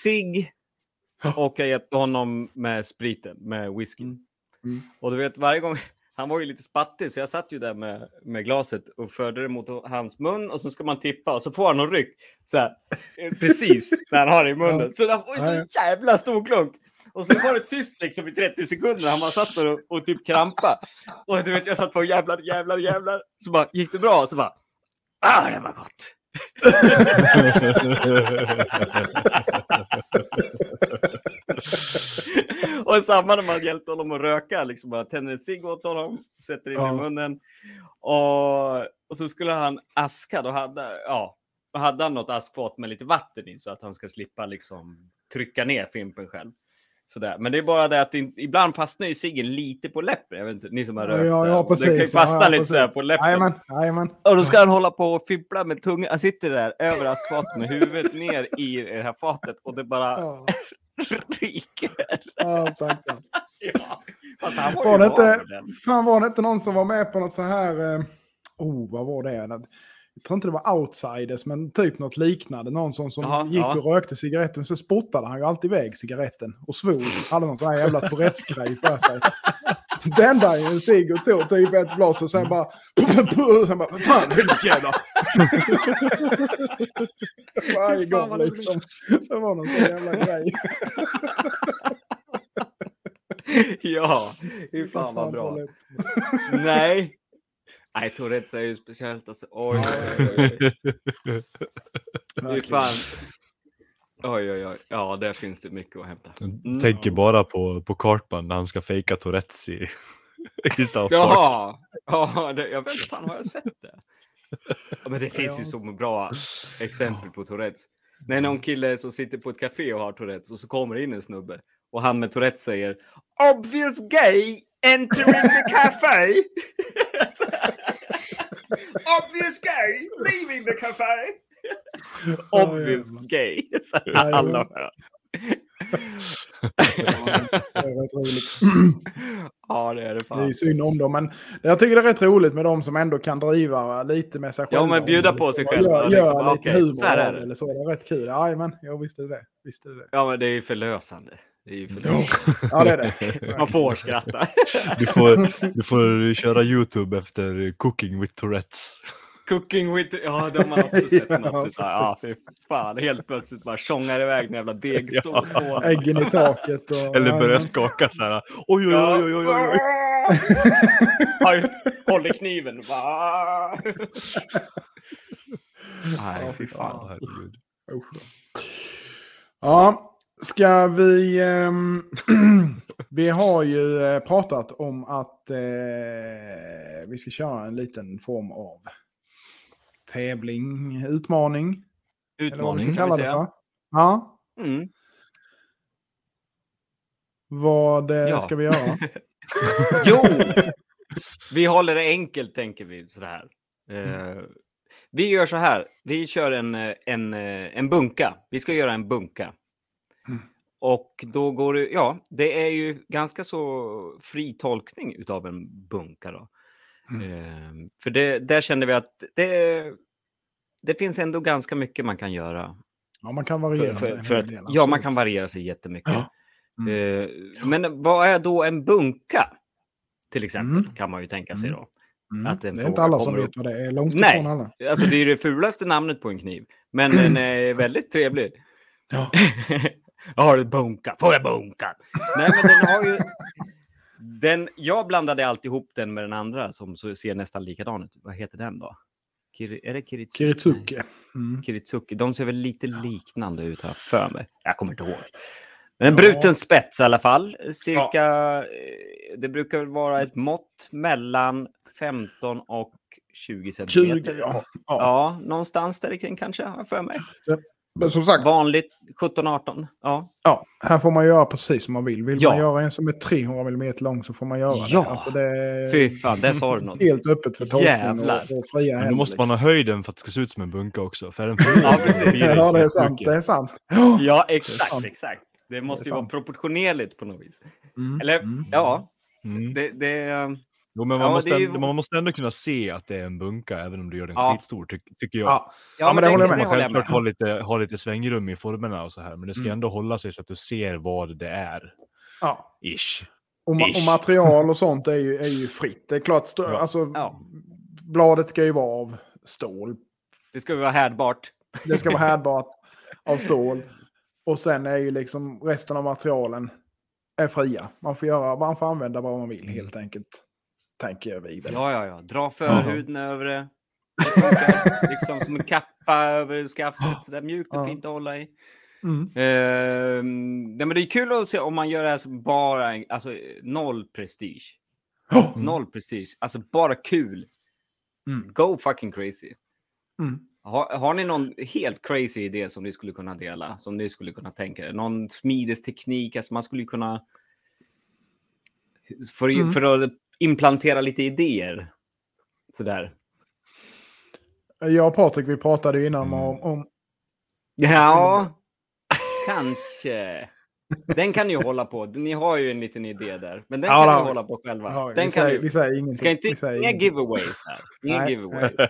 Ja. och jag hjälpte honom med spriten, med whisky. Mm. Mm. Och du vet, varje gång, han var ju lite spattig så jag satt ju där med, med glaset och förde det mot hans mun och så ska man tippa och så får han någon ryck så här, eh, precis när han har det i munnen. Så det var ju så jävla stor klunk. Och så var det tyst liksom i 30 sekunder. Han bara satt där och, och typ krampa. Och du vet, jag satt på jävlar, jävlar, jävlar. Så bara gick det bra och så bara, ah, det var gott. och samma när man hjälpte honom att röka, liksom bara tänder en cigg åt honom, sätter in Ja. i munnen. Och, och så skulle han aska, då hade, ja, hade han något askfat med lite vatten i så att han ska slippa liksom trycka ner Fimpen själv. Sådär. Men det är bara det att inte- ibland fastnar ju ciggen lite på läppen. Jag vet inte, ni som har rökt. ja, ja, Det kan ju precis. fastna Ja, lite precis. så här på läppen. Jajamän, jajamän. Och då ska han hålla på och fippla med tungan. Han sitter där över askfatet med huvudet ner i det här fatet och det bara Ja, ryker. ja stackarn. Ja, fast han var Var det, inte, den. fan var det inte någon som var med på något så här... Eh, oh, vad var det? Jag tror inte det var outsiders, men typ något liknande. Någon som, som Jaha, gick ja. och rökte cigaretten, så spottade han ju alltid iväg cigaretten och svor. Hade någon sån här jävla Tourettes-grej för sig. Så tände han ju en cigg och tog typ ett blås och sen bara... Han bara, fan helvete Varje Fan, vad gång liksom. Det var någon sån jävla grej. Ja, hur fan vad bra. Nej. Nej, Tourettes är ju speciellt. Alltså. Oj, oj, oj, oj. Fan. Oj, oj, oj. Ja, där finns det mycket att hämta. Jag tänker bara på, på Cartman när han ska fejka Tourettes i, i South Park. Jaha, ja, det, jag vet fan har jag sett det? Ja, men det finns ju så bra exempel på Tourettes. När någon kille som sitter på ett café och har Tourettes och så kommer in en snubbe och han med Tourettes säger Obvious gay entering the café. Obvious gay leaving the café. Obvious gay. Alla. Det är rätt roligt. Ja, det är det Det är fan. synd om dem, men jag tycker det är rätt roligt med de som ändå kan driva lite med sig Ja, själva. men bjuda på sig själva, Gör, liksom, gör lite okej, humor så här är det. Eller så. Det är rätt kul. Jajamän, jag visste det. Visste det. Ja, men det är ju förlösande. Det är ju förlösande. Ja, det är det. Man får skratta. Du får, du får köra YouTube efter Cooking with Tourettes. Cooking with... Ja, de har också sett Ja, något. Ja, fy fan. Helt plötsligt bara tjongar iväg en jävla degstål. Äggen i taket. Och, Eller börjar ja, skaka så här. Oj, oj, oj, oj, oj, oj. Ja, Håller kniven. Va? Nej, fy Ja, fan. herregud. Ja, ska vi... ehm, vi har ju eh, pratat om att eh, vi ska köra en liten form av tävling, utmaning. Utmaning kan vi det säga. för. Ja, Mm. vad eh, Ja. ska vi göra? Jo! Vi håller det enkelt, tänker vi. Sådär. Eh, vi gör så här. Vi kör en, eh, en, eh, en bunka. Vi ska göra en bunka. Mm. Och då går det... Ja, det är ju ganska så fri tolkning utav en bunka. Då. Mm. Eh, för det, där kände vi att det, det finns ändå ganska mycket man kan göra. Ja, man kan För, variera sig för, en för del, ja, man kan variera sig jättemycket. Ja. Mm. Eh, men vad är då en bunka? Till exempel, Mm. kan man ju tänka sig Mm. då. Mm. att en det är inte alla som vet upp. vad det är. Långt Nej. ifrån alla. Alltså det är det fulaste namnet på en kniv. Men den är väldigt trevlig. Ja. jag har ett bunka. Får jag bunka? Nej, men den har ju... Den, jag blandade alltid ihop den med den andra som så ser nästan likadan ut. Vad heter den då? Kiri, är det? Kiritsuki. Nej, Mm. Kiritsuki. De ser väl lite liknande ut här för mig. Jag kommer inte ihåg. Men en bruten spets i alla fall. Cirka, eh, det brukar väl vara ett mått mellan 15 och 20 centimeter. 20, ja. ja. Ja, någonstans där kring kanske, har jag för mig. Men som sagt, Vanligt 17-18. Ja. ja, här får man göra precis som man vill. Vill Ja. man göra en som är 300 mm lång så får man göra Ja. det. Alltså det är Fy fan, där sa du något. helt öppet för tolkning Jävlar. och, och fria Men då måste man liksom. ha höjden för att det ska se ut som en bunka också. För den Ja, precis. Ja, det är sant. Det är sant. Ja, Det exakt, exakt. Det måste Det ju vara sant. proportionerligt på något vis. Mm. Eller, Mm. ja, Mm. det... det Jo, men Ja, man, måste, det är ju- ändå- man måste ändå kunna se att det är en bunka även om du gör den Ja. skitstor, ty tycker jag. Ja. ja, men det håller jag Man med. jag självklart ha lite, ha lite svängrum i formerna och så här, men det ska Mm. ändå hålla sig så att du ser vad det är. Ja. Ish. Och, ma- och Ish. material och sånt är ju, är ju fritt. Det är klart, Ja. alltså, Ja. bladet ska ju vara av stål. Det ska vara härdbart. Det ska vara härdbart av stål. Och sen är ju liksom resten av materialen är fria. Man får, göra, man får använda vad man vill helt enkelt. Tänker vi väl. Ja, ja, ja. Dra förhuden över det. Det liksom som en kappa över skaftet. Så där mjukt och fint att hålla i. Mm. Ehm, nej, men det är kul att se om man gör det här som bara, alltså noll prestige. Oh! Noll prestige. Alltså bara kul. Mm. Go fucking crazy. Mm. Har, har ni någon helt crazy idé som ni skulle kunna dela? Som ni skulle kunna tänka er? Någon smidesteknik? Alltså man skulle kunna... För, Mm. för att implantera lite idéer. Sådär. Jag och Patrik, vi pratade ju innan Mm. om, om Ja, kanske. Den kan ni ju hålla på. Ni har ju en liten idé där. Men den Ja, kan ni hålla på själva. Ja, den vi, kan säger, vi säger ingenting. Ska inte, vi säger inga ingenting. giveaways här. Inga giveaways.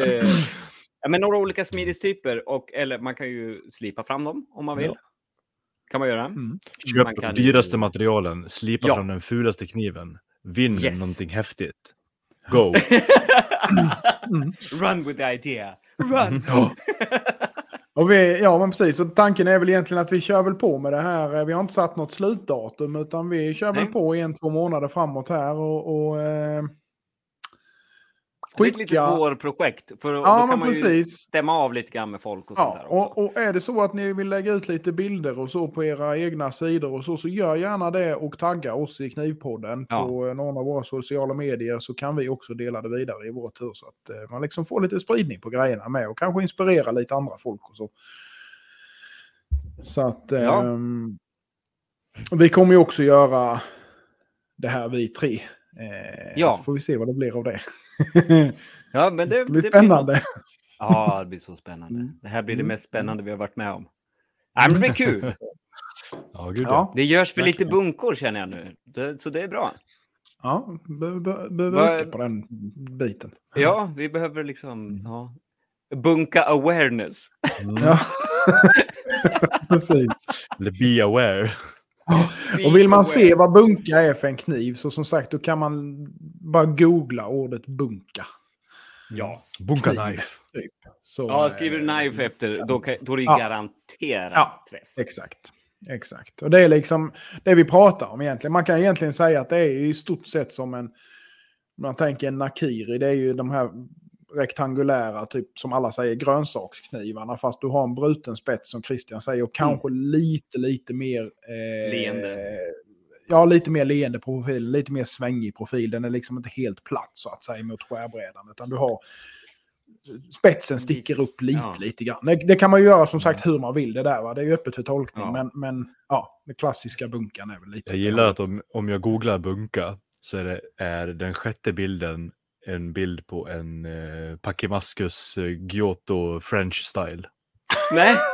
Eh, ja, men några olika smidestyper och eller man kan ju slipa fram dem om man vill. Ja. Kan man göra. Mm. Man Köp kan de ju- dyraste materialen, slipa Ja. fram den fulaste kniven, vinn Yes. någonting häftigt. Go! Mm. Run with the idea. Run! Och vi, ja, men precis. Så tanken är väl egentligen att vi kör väl på med det här. Eh, Vi har inte satt något slutdatum, utan vi kör väl Nej. på en, två månader framåt här. Och, och eh, Det är ett litet skicka... vårprojekt. För då, Ja, då kan man ju precis. stämma av lite grann med folk och sånt Ja, där också. och, och är det så att ni vill lägga ut lite bilder och så på era egna sidor och så, så gör gärna det och tagga oss i Knivpodden Ja. på eh, någon av våra sociala medier så kan vi också dela det vidare i vår tur så att eh, man liksom får lite spridning på grejerna med och kanske inspirera lite andra folk och så. Så att Ja. ehm, vi kommer ju också göra det här vi tre. Eh, Ja. Så får vi se vad det blir av det. Ja, men det, det blir det spännande. något. Ja, det blir så spännande. Mm. Det här blir det Mm. mest spännande vi har varit med om. Ja, men det blir kul. Ja, gud Ja. Det görs för lite bunkor känner jag nu. Det, så det är bra. Ja, be- be- behöver Vad- öka på den biten. Ja, vi behöver liksom ja, bunka awareness. Mm. Ja. Precis. Eller be aware. Och vill man se vad bunka är för en kniv så som sagt då kan man bara googla ordet bunka. Ja, Bunka Kniv. knife. Typ. Så, ja skriver du eh, knife efter, då, kan, då är det Ja. garanterat Ja. träff. Exakt. Exakt. Och det är liksom det vi pratar om egentligen. Man kan egentligen säga att det är i stort sett som en... Man tänker en nakiri, det är ju de här rektangulära, typ som alla säger, grönsaksknivarna. Fast du har en bruten spets som Christian säger och kanske lite, lite mer... Eh, Leende. Ja, lite mer leende på profilen, lite mer svängig profil. Den är liksom inte helt platt så att säga mot skärbrädan. Utan du har... Spetsen sticker upp lite, Ja. lite grann. Det, det kan man ju göra som sagt hur man vill det där. Va? Det är ju öppet för tolkning. Ja. Men, men ja, den klassiska bunkan är väl lite... Jag gillar att om, om jag googlar bunka så är, det, är den sjätte bilden en bild på en eh, Pakimaskus eh, Giotto French style. Nej.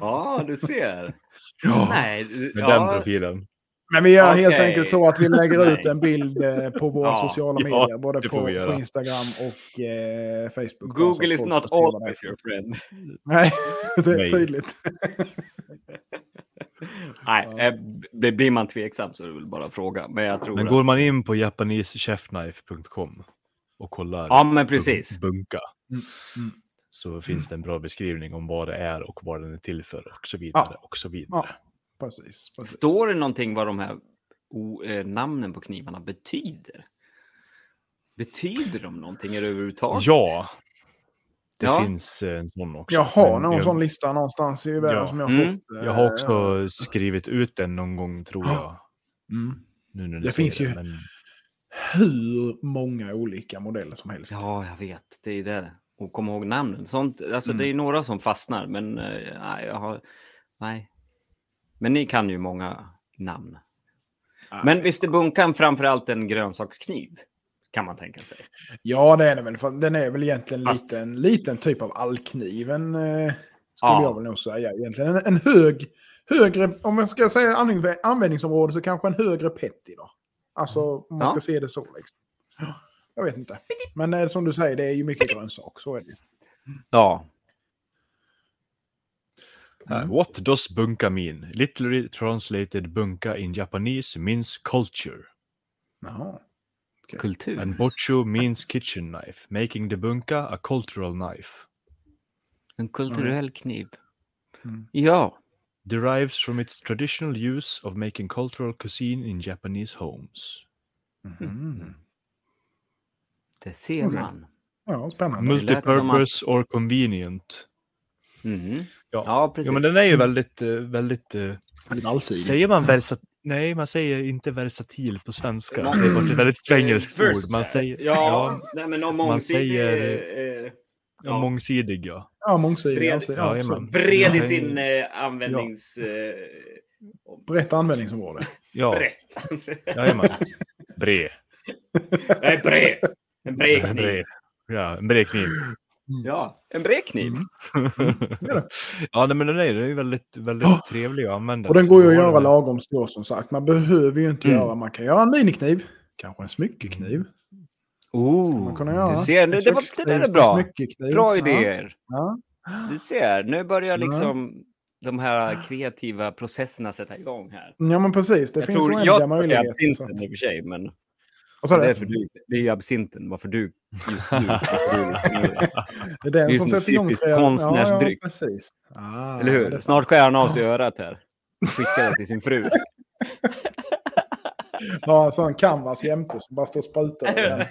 Ja, du ser. Ja. Nej, Med ja, den profilen. Men vi gör helt Okej. enkelt så att vi lägger ut en bild eh, på våra Ja. sociala Ja, medier. Både på, på. Instagram och eh, Facebook. Google is not always your friend. Nej, det är tydligt. Nej, eh, blir blir man tveksam så är det väl bara att fråga. Men jag tror Men att... går man in på japanesechefknife.com och kollar Ja, men precis. bunka Mm, mm. så finns det en bra beskrivning om vad det är och vad den är till för och så vidare. Ja. Och så vidare. Ja, precis. precis. Står det någonting vad de här o, eh, namnen på knivarna betyder? Betyder de någonting överhuvudtaget? Ja, det Ja. finns eh, en sån också. Jag har någon jag, sån lista någonstans i världen Ja. som jag har Mm. fått. eh, Jag har också skrivit ut den någon gång tror jag. Mm. Nu när Det finns ju- Men... Hur många olika modeller som helst. Ja, jag vet. Det är det. Och kom ihåg namnen. Sånt, alltså, Mm. Det är några som fastnar, men eh, nej, jag har... Nej. Men ni kan ju många namn. Nej. Men visst är bunkan framförallt en grönsakskniv? Kan man tänka sig. Ja, det är den väl. För den är väl egentligen Fast- lite, en liten typ av allkniven. Eh, skulle Ja. jag väl nog säga egentligen. En, en hög, högre, om jag ska säga använd- användningsområde så kanske en högre petty då. Alltså om man Ja. ska se det så. Liksom. Ja, Jag vet inte. Men eh, som du säger, det är ju mycket grönsak. Så är det. Ja. Här, What does bunka mean? Literally translated bunka in Japanese means culture. Jaha. Kultur. And bochu means kitchen knife, making the bunka a cultural knife. En kulturell kniv. Mm. Ja. Derives from its traditional use of making cultural cuisine in Japanese homes. Mhm. Det ser Okej. man. Ja, spännande. Multipurpose or convenient. Mhm. Ja. Ja, precis. Jo, men den är ju väldigt, eh, väldigt... eh, Väldigt allsidig. Säger man versat... Nej, man säger inte versatil på svenska. Nå- Det är ett väldigt svengelskt Eh, ord. versatile. Man säger... Ja, Ja, nej, men om man mångsidig... säger- eh, ja. mångsidig, ja. Ja, mångsidig. Bred- Alltså, Ja, ja, bred i sin eh, användnings... Eh, brett användningsområde. Ja, brett. jajamän. Bre. Nej, bred. En bred kniv. bre. Ja, en bred kniv. Ja, en bredkniv. ja, nej, men den är, ju väldigt, väldigt Ja. trevlig att använda. Och den går ju att göra den- lagom stor som sagt. Man behöver ju inte Mm. göra, man kan göra en minikniv. Kanske en smyckekniv. Oh, du ser, det, det, var, det där är bra. Bra Ja, idéer. Ja. Du ser, nu börjar Ja. liksom de här kreativa processerna sätta igång här. ja, men precis. Det jag finns tror oändliga jag är möjligheter. så absinten att- i och för sig, men Vad sa det är, du? för du, det är ju absinten. Varför du just nu? Det är den Det är som sätter igång konstnärsdryck. Ja, ja, precis. Ah, eller hur? Snart skär han av sig örat här. Skickar det till sin fru. Ja, en sån canvas jämte som bara står och sprutar.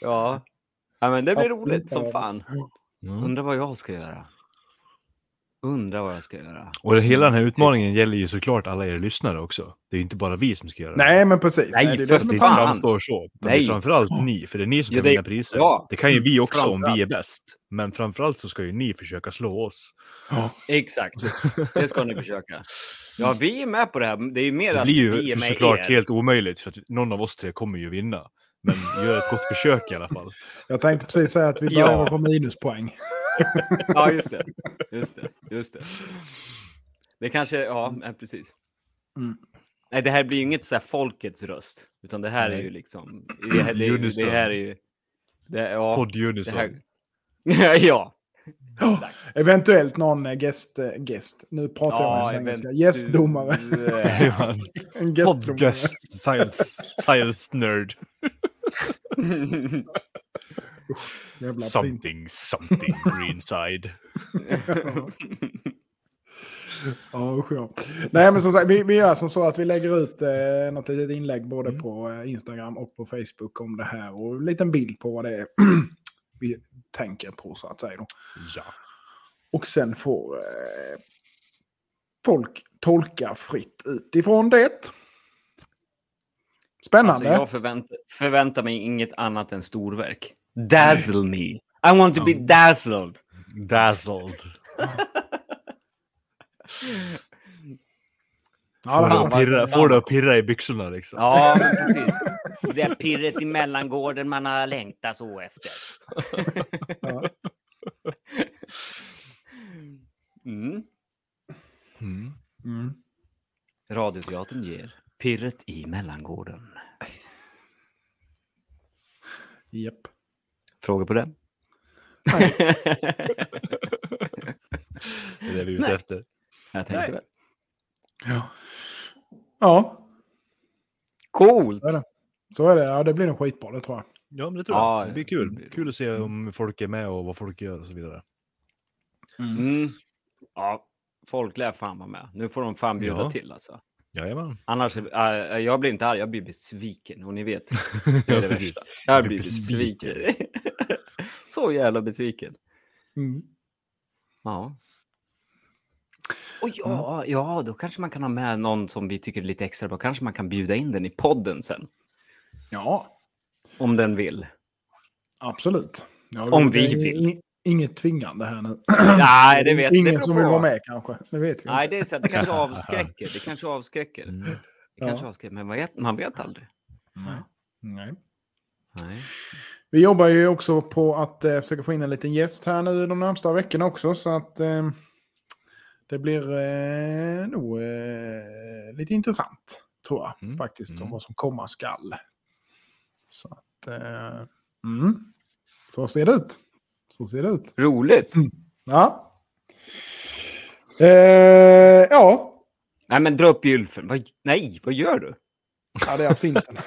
ja. ja, men det blir roligt som fan. Undrar vad jag ska göra. Undrar vad jag ska göra. Och det, hela den här utmaningen gäller ju såklart alla er lyssnare också. Det är ju inte bara vi som ska göra det. Nej, men precis. Nej, det är för det det fan. framstår så. Utan Det Nej. är framförallt ni, för det är ni som Ja, kan det- vinna priser. ja. Det kan ju vi också om vi är bäst. Men framförallt så ska ju ni försöka slå oss. Exakt, det ska ni försöka. Ja, vi är med på det här. Det är ju mer Det att blir vi är ju med såklart er. helt omöjligt för att någon av oss tre kommer ju vinna. Men gör ett gott försök i alla fall. Jag tänkte precis säga att vi börjar Ja. på minuspoäng. Ja, just det. Just det. Just det. Det kanske, ja, men precis. Mm. Nej, det här blir ju inget så här folkets röst, utan det här är Nej. ju liksom. Det här, det, det här är ju. Det, ja, Podd Unison. här, ja. Exakt. Eventuellt någon eh, gäst, eh, gäst. Nu pratar jag med svengelska. Gästdomare. En gästdomare. Podcast science, science nerd. Fint. Something, something greenside. Ja, usch ja. Nej, men som sagt, vi, vi gör som så att vi lägger ut eh, något litet inlägg både Mm. på eh, Instagram och på Facebook om det här. Och en liten bild på vad det är vi tänker på så att säga. Då. Ja. Och sen får eh, folk tolka fritt utifrån det. Spännande. Alltså, jag förväntar, förväntar mig inget annat än storverk. Dazzle me. I want to be dazzled. Dazzled. ja, det Får fan, att pirra, får att pirra i byxorna liksom. Ja, precis. Det är pirret i mellangården man har längtat så efter. Ja. Mm. Mm. Mm. Radioteatern ger pirret i mellangården. Japp. Frågor på det? Det är det vi är ute Nej. efter. Jag tänkte Nej. väl. Ja. ja, Coolt! Det är det. så är det. Ja, det blir nog skitbra, det tror jag. Ja, men det tror Ja, jag. Det blir det kul. det. Kul att se om folk är med och vad folk gör och så vidare. Mm. Ja, folk lär fan vara med. Nu får de fan bjuda Ja. till alltså. Jajamän. Annars, äh, jag blir inte arg, jag blir besviken. Och ni vet, det är Ja, det precis. värsta. Jag blir besviken. Så jävla besviken. Mm. Ja. Och ja, ja, då kanske man kan ha med någon som vi tycker är lite extra bra. Kanske man kan bjuda in den i podden sen. Ja, Om den vill. absolut. Ja, Om vi vill. In- Inget tvingande här nu. Nej, det vet Ingen det som vill vara med kanske. Det vet vi Nej, inte. det är så att det kanske avskräcker. Det kanske avskräcker. Mm. Det Ja. kanske avskräcker, men man vet, man vet aldrig. Nej. Nej. Vi jobbar ju också på att eh, försöka få in en liten gäst här nu de närmsta veckorna också. Så att eh, det blir eh, nog eh, lite intressant, tror jag. Mm, Faktiskt, om mm. vad vad som komma skall. Så att... Eh, mm. Så ser det ut. Så ser det ut. Roligt. Ja. Eh, ja. Nej, men dra upp gylfen. Vad, nej, vad gör du? ja, det är absinten.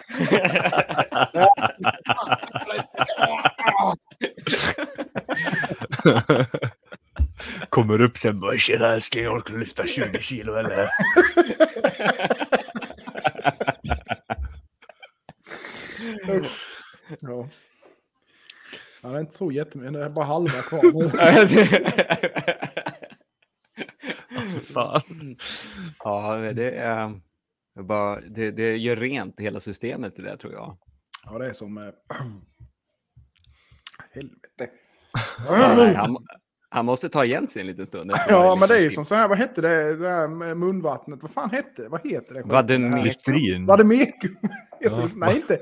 Kommer upp sen bara “Tjena älskling, orkar du lyfta 20 kilo eller?” ja. Ja, det är inte så jättemycket. Det är bara halva kvar nu. För fan. ja, men det är det är bara, det, det gör rent hela systemet det där tror jag. Ja, det är som... Eh, helvete. Ja, nej, han, Han måste ta igen sig en liten stund. Ja, men det är ju liten som så här, vad hette det, det här med munvattnet? Vad fan hette det? Vad heter det? Vademecum. Heter Ja. det? Nej, inte.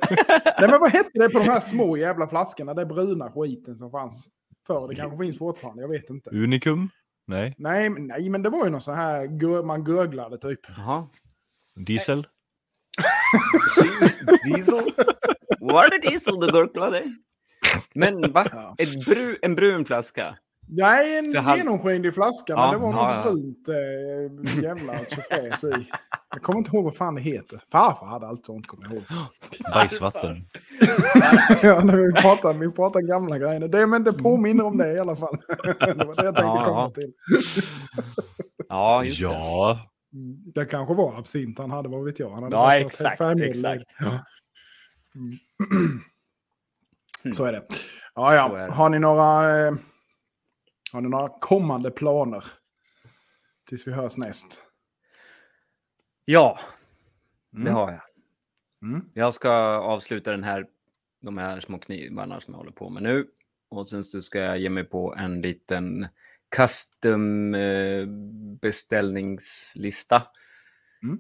Nej, men vad hette det på de här små jävla flaskorna? Det bruna skiten som fanns förr. Det kanske finns fortfarande, jag vet inte. Unikum? Nej. Nej, men- nej men det var ju någon sån här, man gurglade typ. Jaha. Diesel? Diesel? Var det diesel du gurglade? Men va? Ja. Ett bru, en brun flaska? Nej, en han- genomskinlig flaska, Ja, men det var ja, något ja. brunt äh, jävla tjofräs i. Jag kommer inte ihåg vad fan det heter. Farfar hade allt sånt, kommer jag ihåg. Bajsvatten? ja, när vi pratar, vi pratar gamla grejer. Det, men det påminner om det i alla fall. det var det jag tänkte Ja, komma ja. till. Ja, just det. Ja. Mm, Det kanske var absint han hade, vad vet jag. Han hade Ja, exakt, exakt. Mm. Så är det. Ja, ja. det. Har ni några, eh, har ni några kommande planer? Tills vi hörs näst. Ja, det Mm. har jag. Mm. Jag ska avsluta den här, de här små knivarna som jag håller på med nu. Och sen så ska jag ge mig på en liten custom eh, beställningslista. Mm.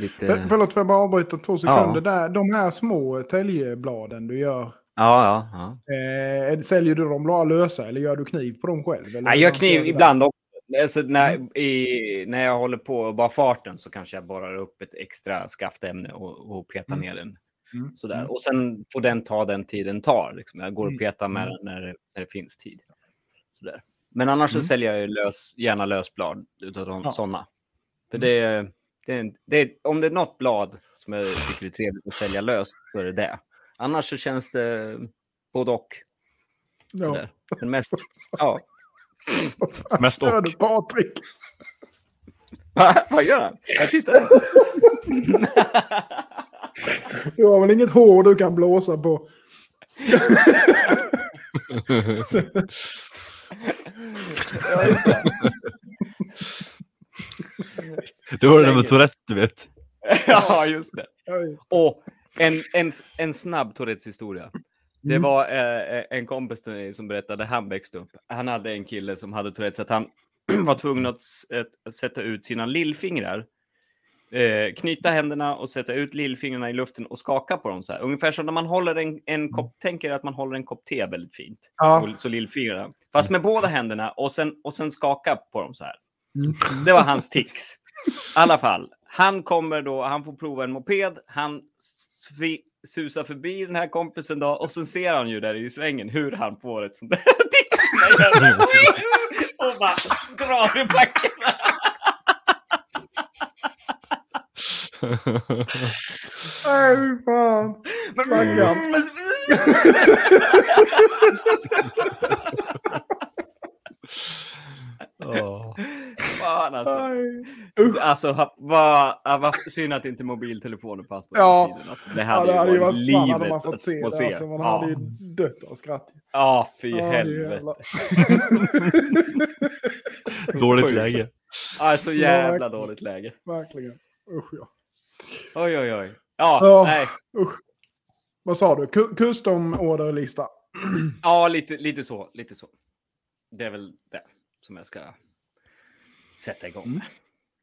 Lite... För, förlåt, får jag bara avbryta två sekunder? Ja. Där, de här små täljebladen du gör, Ja, ja, ja. eh, säljer du dem bara lösa eller gör du kniv på dem själv? Eller jag gör kniv ibland också. Alltså, när, Mm. i, när jag håller på bara farten så kanske jag borrar upp ett extra skaftämne och, och petar Mm. ner den. Mm. Sådär. Mm. Och sen får den ta den tid den tar. Liksom. Jag går och Mm. petar med den när, det- när det finns tid. Sådär. Men annars Mm. så säljer jag lös, gärna lösblad utav de, Ja. sådana. För det, det, det, om det är något blad som jag tycker är trevligt att sälja löst så är det det. Annars så känns det både och. Ja. Men mest, ja. Mest Gör och. du Patrik? Va? Vad gör han? Jag tittar. Du har väl inget hår du kan blåsa på? ja, just det. Det var det där med Tourettes, du vet. ja, just det. Ja, just. Och en, en, en snabb Tourettes historia. Det Mm. var eh, en kompis till mig som berättade han växte upp. Han hade en kille som hade Tourettes, att han var tvungen att, att, att sätta ut sina lillfingrar. Eh, knyta händerna och sätta ut lillfingrarna i luften och skaka på dem så här. Ungefär som när man håller en, en kopp, tänker att man håller en kopp te väldigt fint. Ja. Och, så lillfingrarna. Fast med båda händerna och sen, och sen skaka på dem så här. Mm. Det var hans tics. I alla fall, han kommer då, han får prova en moped, han susar förbi den här kompisen då och sen ser han ju där i svängen hur han får ett sånt där tics. och bara drar i backen. Nej, fan. Stackarn. Ja. Fan alltså. Nej. Alltså, vad vad synd att inte mobiltelefoner fanns på Ja. den tiden. Alltså, det Ja, hade, det hade ju varit fan hade livet man fått att se det. se. Alltså, man ja. hade ju dött av skratt. ja, fy Ja, helvete. Dåligt läge. Alltså jävla dåligt läge. Verkligen. Usch ja. Oj, oj, oj. Ja, Ja. nej. Usch. Vad sa du? Ku- Custom-orderlista? Ja, lite, lite så. Lite så. Det är väl det som jag ska sätta igång med.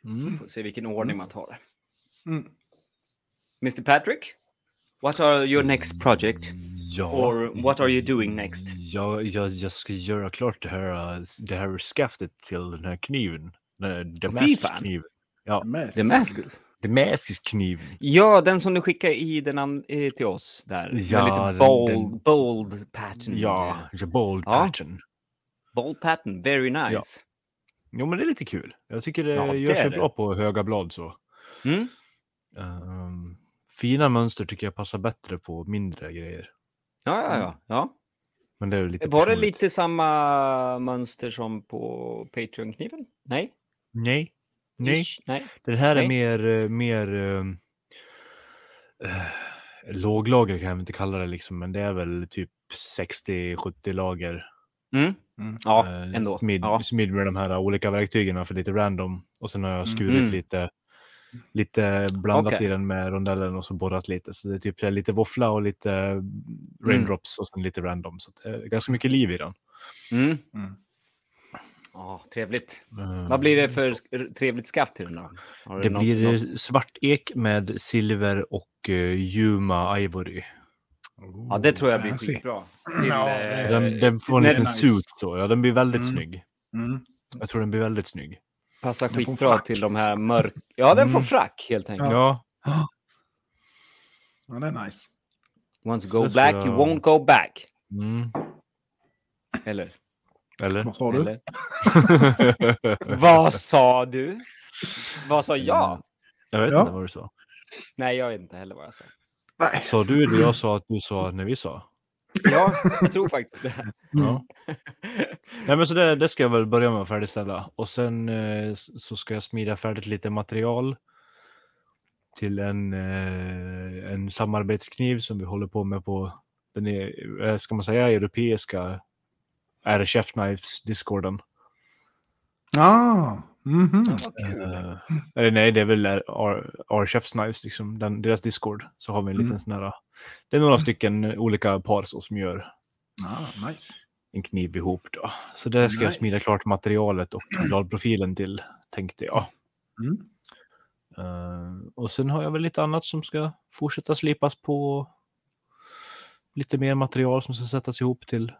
Mm. Får se vilken ordning man tar det. Mm. Mr Patrick? What are your next project? Ja. Or what are you doing next? Jag, jag, jag ska göra klart det här, det här skaftet till den här kniven. Damaskus-kniven. Ja, Med. Damascus? Damaskus-kniven. Ja, den som du skickade i den till oss där. Ja, Med lite bold, den- bold pattern. Ja, the bold Ja. pattern. Bold pattern, very nice. Ja. Jo, men det är lite kul. Jag tycker det Ja, gör sig bra på höga blad så. Mm? Ehm, fina mönster tycker jag passar bättre på mindre grejer. Ja, ja, ja. ja. Men det är lite Var det lite samma mönster som på Patreon-kniven? Nej? Nej. Nej. Ish? Nej. Den här Nej. är mer, mer eh, låglager kan jag inte kalla det liksom, men det är väl typ 60-70 lager. Mm. Mm. Ja, eh, ändå. Smid, Ja. smid med de här olika verktygen för lite random. Och sen har jag skurit Mm. lite, lite blandat Okej. i den med rondellen och så borrat lite. Så det är typ lite våffla och lite raindrops och sen lite random. Så det är ganska mycket liv i den. Mm. Mm. Ja, trevligt. Eh, Vad blir det för trevligt skaft till den då? Du Det något- blir något- svart ek med silver och uh, Yuma Ivory. Ja, det tror jag blir Fancy. skitbra. Till, Ja, eh, Den, den får en liten nice. suit så. Ja, den blir väldigt Mm. snygg. Mm. Jag tror den blir väldigt snygg. Passar Den skitbra till de här mörk... Ja, den får Mm. frack helt enkelt. Ja, Ja, det är nice. Once go black, jag- you won't go back. mm. Eller? eller? Vad sa du? Eller? Vad sa du? Vad sa jag? Jag vet Ja. inte vad du sa. Nej, jag vet inte heller vad jag sa. Nej. Sa du det jag sa att du sa när vi sa? Ja, jag tror faktiskt det. Ja. Nej, men så det, det ska jag väl börja med att färdigställa. Och sen eh, så ska jag smida färdigt lite material till en, eh, en samarbetskniv som vi håller på med på den är, eh, ska man säga europeiska är Chef Knives discorden. Ah. Vad kul. Eh, eller nej, det är väl R, R Chefs Knives, liksom, den, deras discord. Så har vi en liten Mm. sån här, det är några stycken olika par så, som gör Ah, nice. en kniv ihop då. Så det ska jag Nice. smida klart materialet och bladprofilen till, tänkte jag. Mm. Eh, och sen har jag väl lite annat som ska fortsätta slipas på. Lite mer material som ska sättas ihop till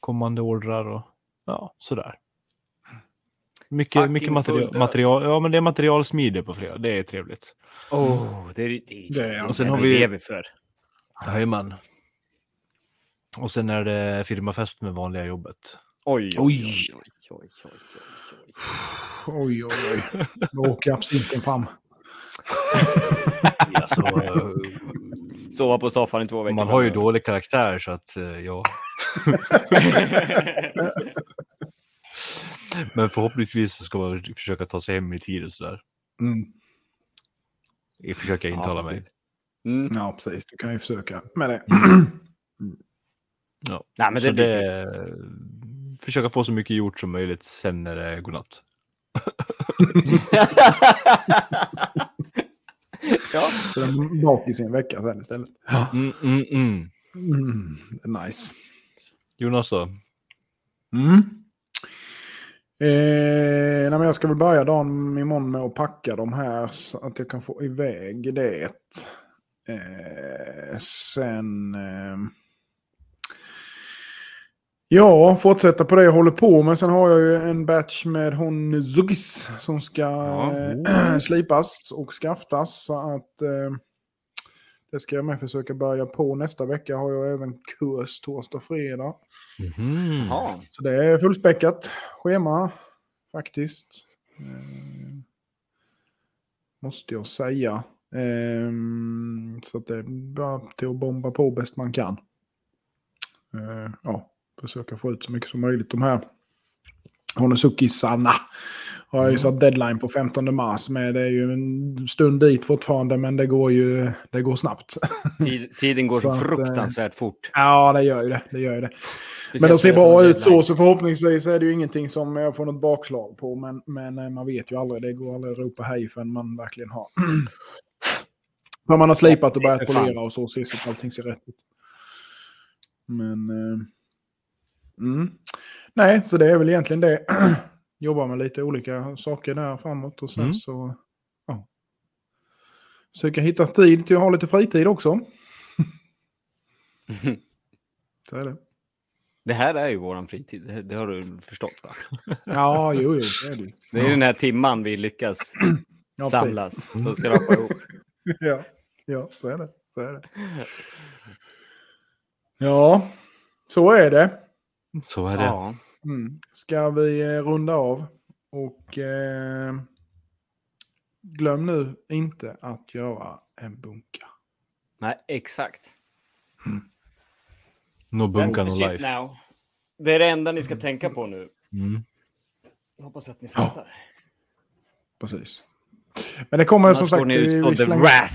kommande ordrar och ja, sådär. Mycket, mycket material, material. Ja, men det är materialsmide på fredag. Det är trevligt. Oh, det är det. är- Det är- och sen har vi- vi för. Jajamän. Och sen är det firmafest med vanliga jobbet. Oj, oj, oj, oj, oj, oj, oj, oj. Oj, oj, oj. Då åker absinten fram. Alltså, Sova på soffan i två veckor. man har ju dålig karaktär så att eh, ja. Men förhoppningsvis så ska man försöka ta sig hem i tid och sådär. Mm. Jag försöker intala mig. Mm. Ja, precis. Du kan ju försöka med det. Ja. Nej, men det så blir det, försöka få så mycket gjort som möjligt sen när det är godnatt. ja, Så den är bak i sin vecka sen istället. Mm, mm, mm. Mm, det är nice. Jonas då? Mm. Eh, nej, jag ska väl börja dagen imorgon med att packa de här så att jag kan få iväg det. Eh, sen... Eh, ja, fortsätta på det jag håller på med. Sen har jag ju en batch med hon Zugis som ska Ja. eh, slipas och skaftas. Så att eh, det ska jag med försöka börja på. Nästa vecka har jag även kurs torsdag och fredag. Jaha. Så det är fullspäckat schema faktiskt. Eh, måste jag säga. Ehm, så att det är bara till att bomba på bäst man kan. Eh, ja, försöka få ut så mycket som möjligt. De här Honosukisarna har jag ju satt deadline på 15 mars med. Det är ju en stund dit fortfarande men det går ju det går snabbt. Tid, tiden går Så att, eh, fruktansvärt fort. ja, det gör ju det. det, gör ju det. Men de ser bra ut så, så förhoppningsvis är det ju ingenting som jag får något bakslag på. Men, men eh, man vet ju aldrig, det går aldrig att ropa hej förrän man verkligen har... När man har slipat och börjat polera och så, ser så att allting ser rätt ut. Men... Eh, mm. Nej, så det är väl egentligen det. Jobba med lite olika saker där framåt och sen Mm. så... Ja. Försöka hitta tid till att ha lite fritid också. Så är det. Det här är ju våran fritid, det, det har du förstått va? Ja, jo, jo, det är det ju. Det är den här timman vi lyckas Ja, samlas. Då ska rapa ihop. Ja, ja, så är det. Så är det. Ja, så är det. Så är det. Ja. Mm. Ska vi eh, runda av? Och eh, glöm nu inte att göra en bunka. Nej, exakt. No That's no life. now. Det är det enda ni ska tänka på nu. Mm. Jag hoppas att ni fattar. Precis. Men det kommer som Annars får sagt... ni vi- utstå vi the wrath.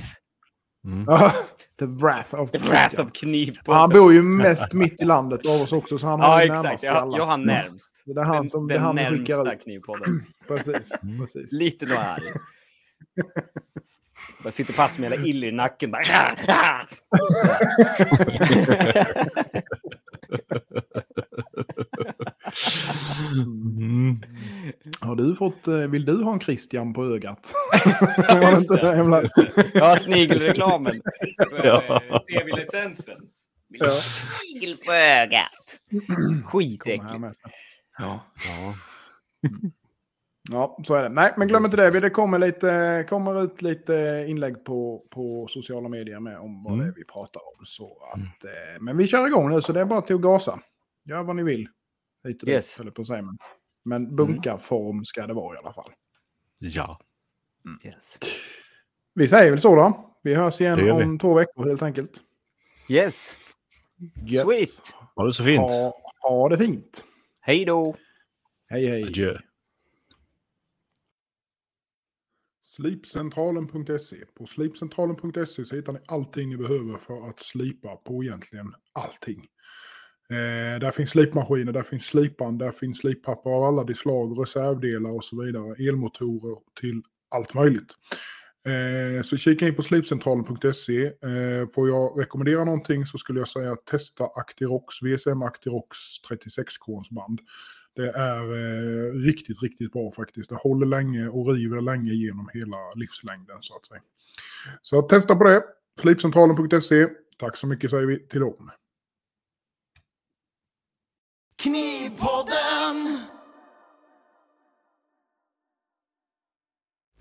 Mm. Ja, the wrath of The wrath of kniv på Han bor ju mest mitt i landet av oss också, så han har Ja, exakt. närmast Jag, alla. jag har närmst. Det är han Den- som det den han vi skickar närmsta ut. knivpodden. Precis, Mm. precis. Lite nog arg. Jag sitter fast med hela ill i nacken. Bara... Mm. fått, eh, vill du ha en Christian på ögat? Det inte det jävla... Ja, snigelreklamen. Ja. TV-licensen. Vill Ja. Snigel på ögat. Skitäckligt. Ja. ja. Ja, så är det. Nej, men glöm inte det. Det kommer, lite, kommer ut lite inlägg på, på sociala medier med om vad Mm. det är vi pratar om. Så att, eh, men vi kör igång nu, så det är bara till att gasa. Gör vad ni vill. Hit och Yes. dit, eller på att säga. Men, men bunkarform ska det vara i alla fall. Ja. Yes. Vi säger väl så då. Vi hörs igen vi. om två veckor helt enkelt. yes. Gött. Sweet. Ha det så fint. Ha, ha det fint. Hej då. Hej hej. Adjö. Slipcentralen.se. På slipcentralen.se så hittar ni allting ni behöver för att slipa på egentligen allting. Eh, där finns slipmaskiner, där finns slipband, där finns slippapper av alla de slag, reservdelar och så vidare. Elmotorer till allt möjligt. Eh, så kika in på slipcentralen.se. Eh, får jag rekommendera någonting så skulle jag säga testa Actirox, VSM Actirox 36K band. Det är eh, riktigt, riktigt bra faktiskt. Det håller länge och river länge genom hela livslängden så att säga. Så testa på det. Slipcentralen.se. Tack så mycket säger vi till dem. Knivpodden!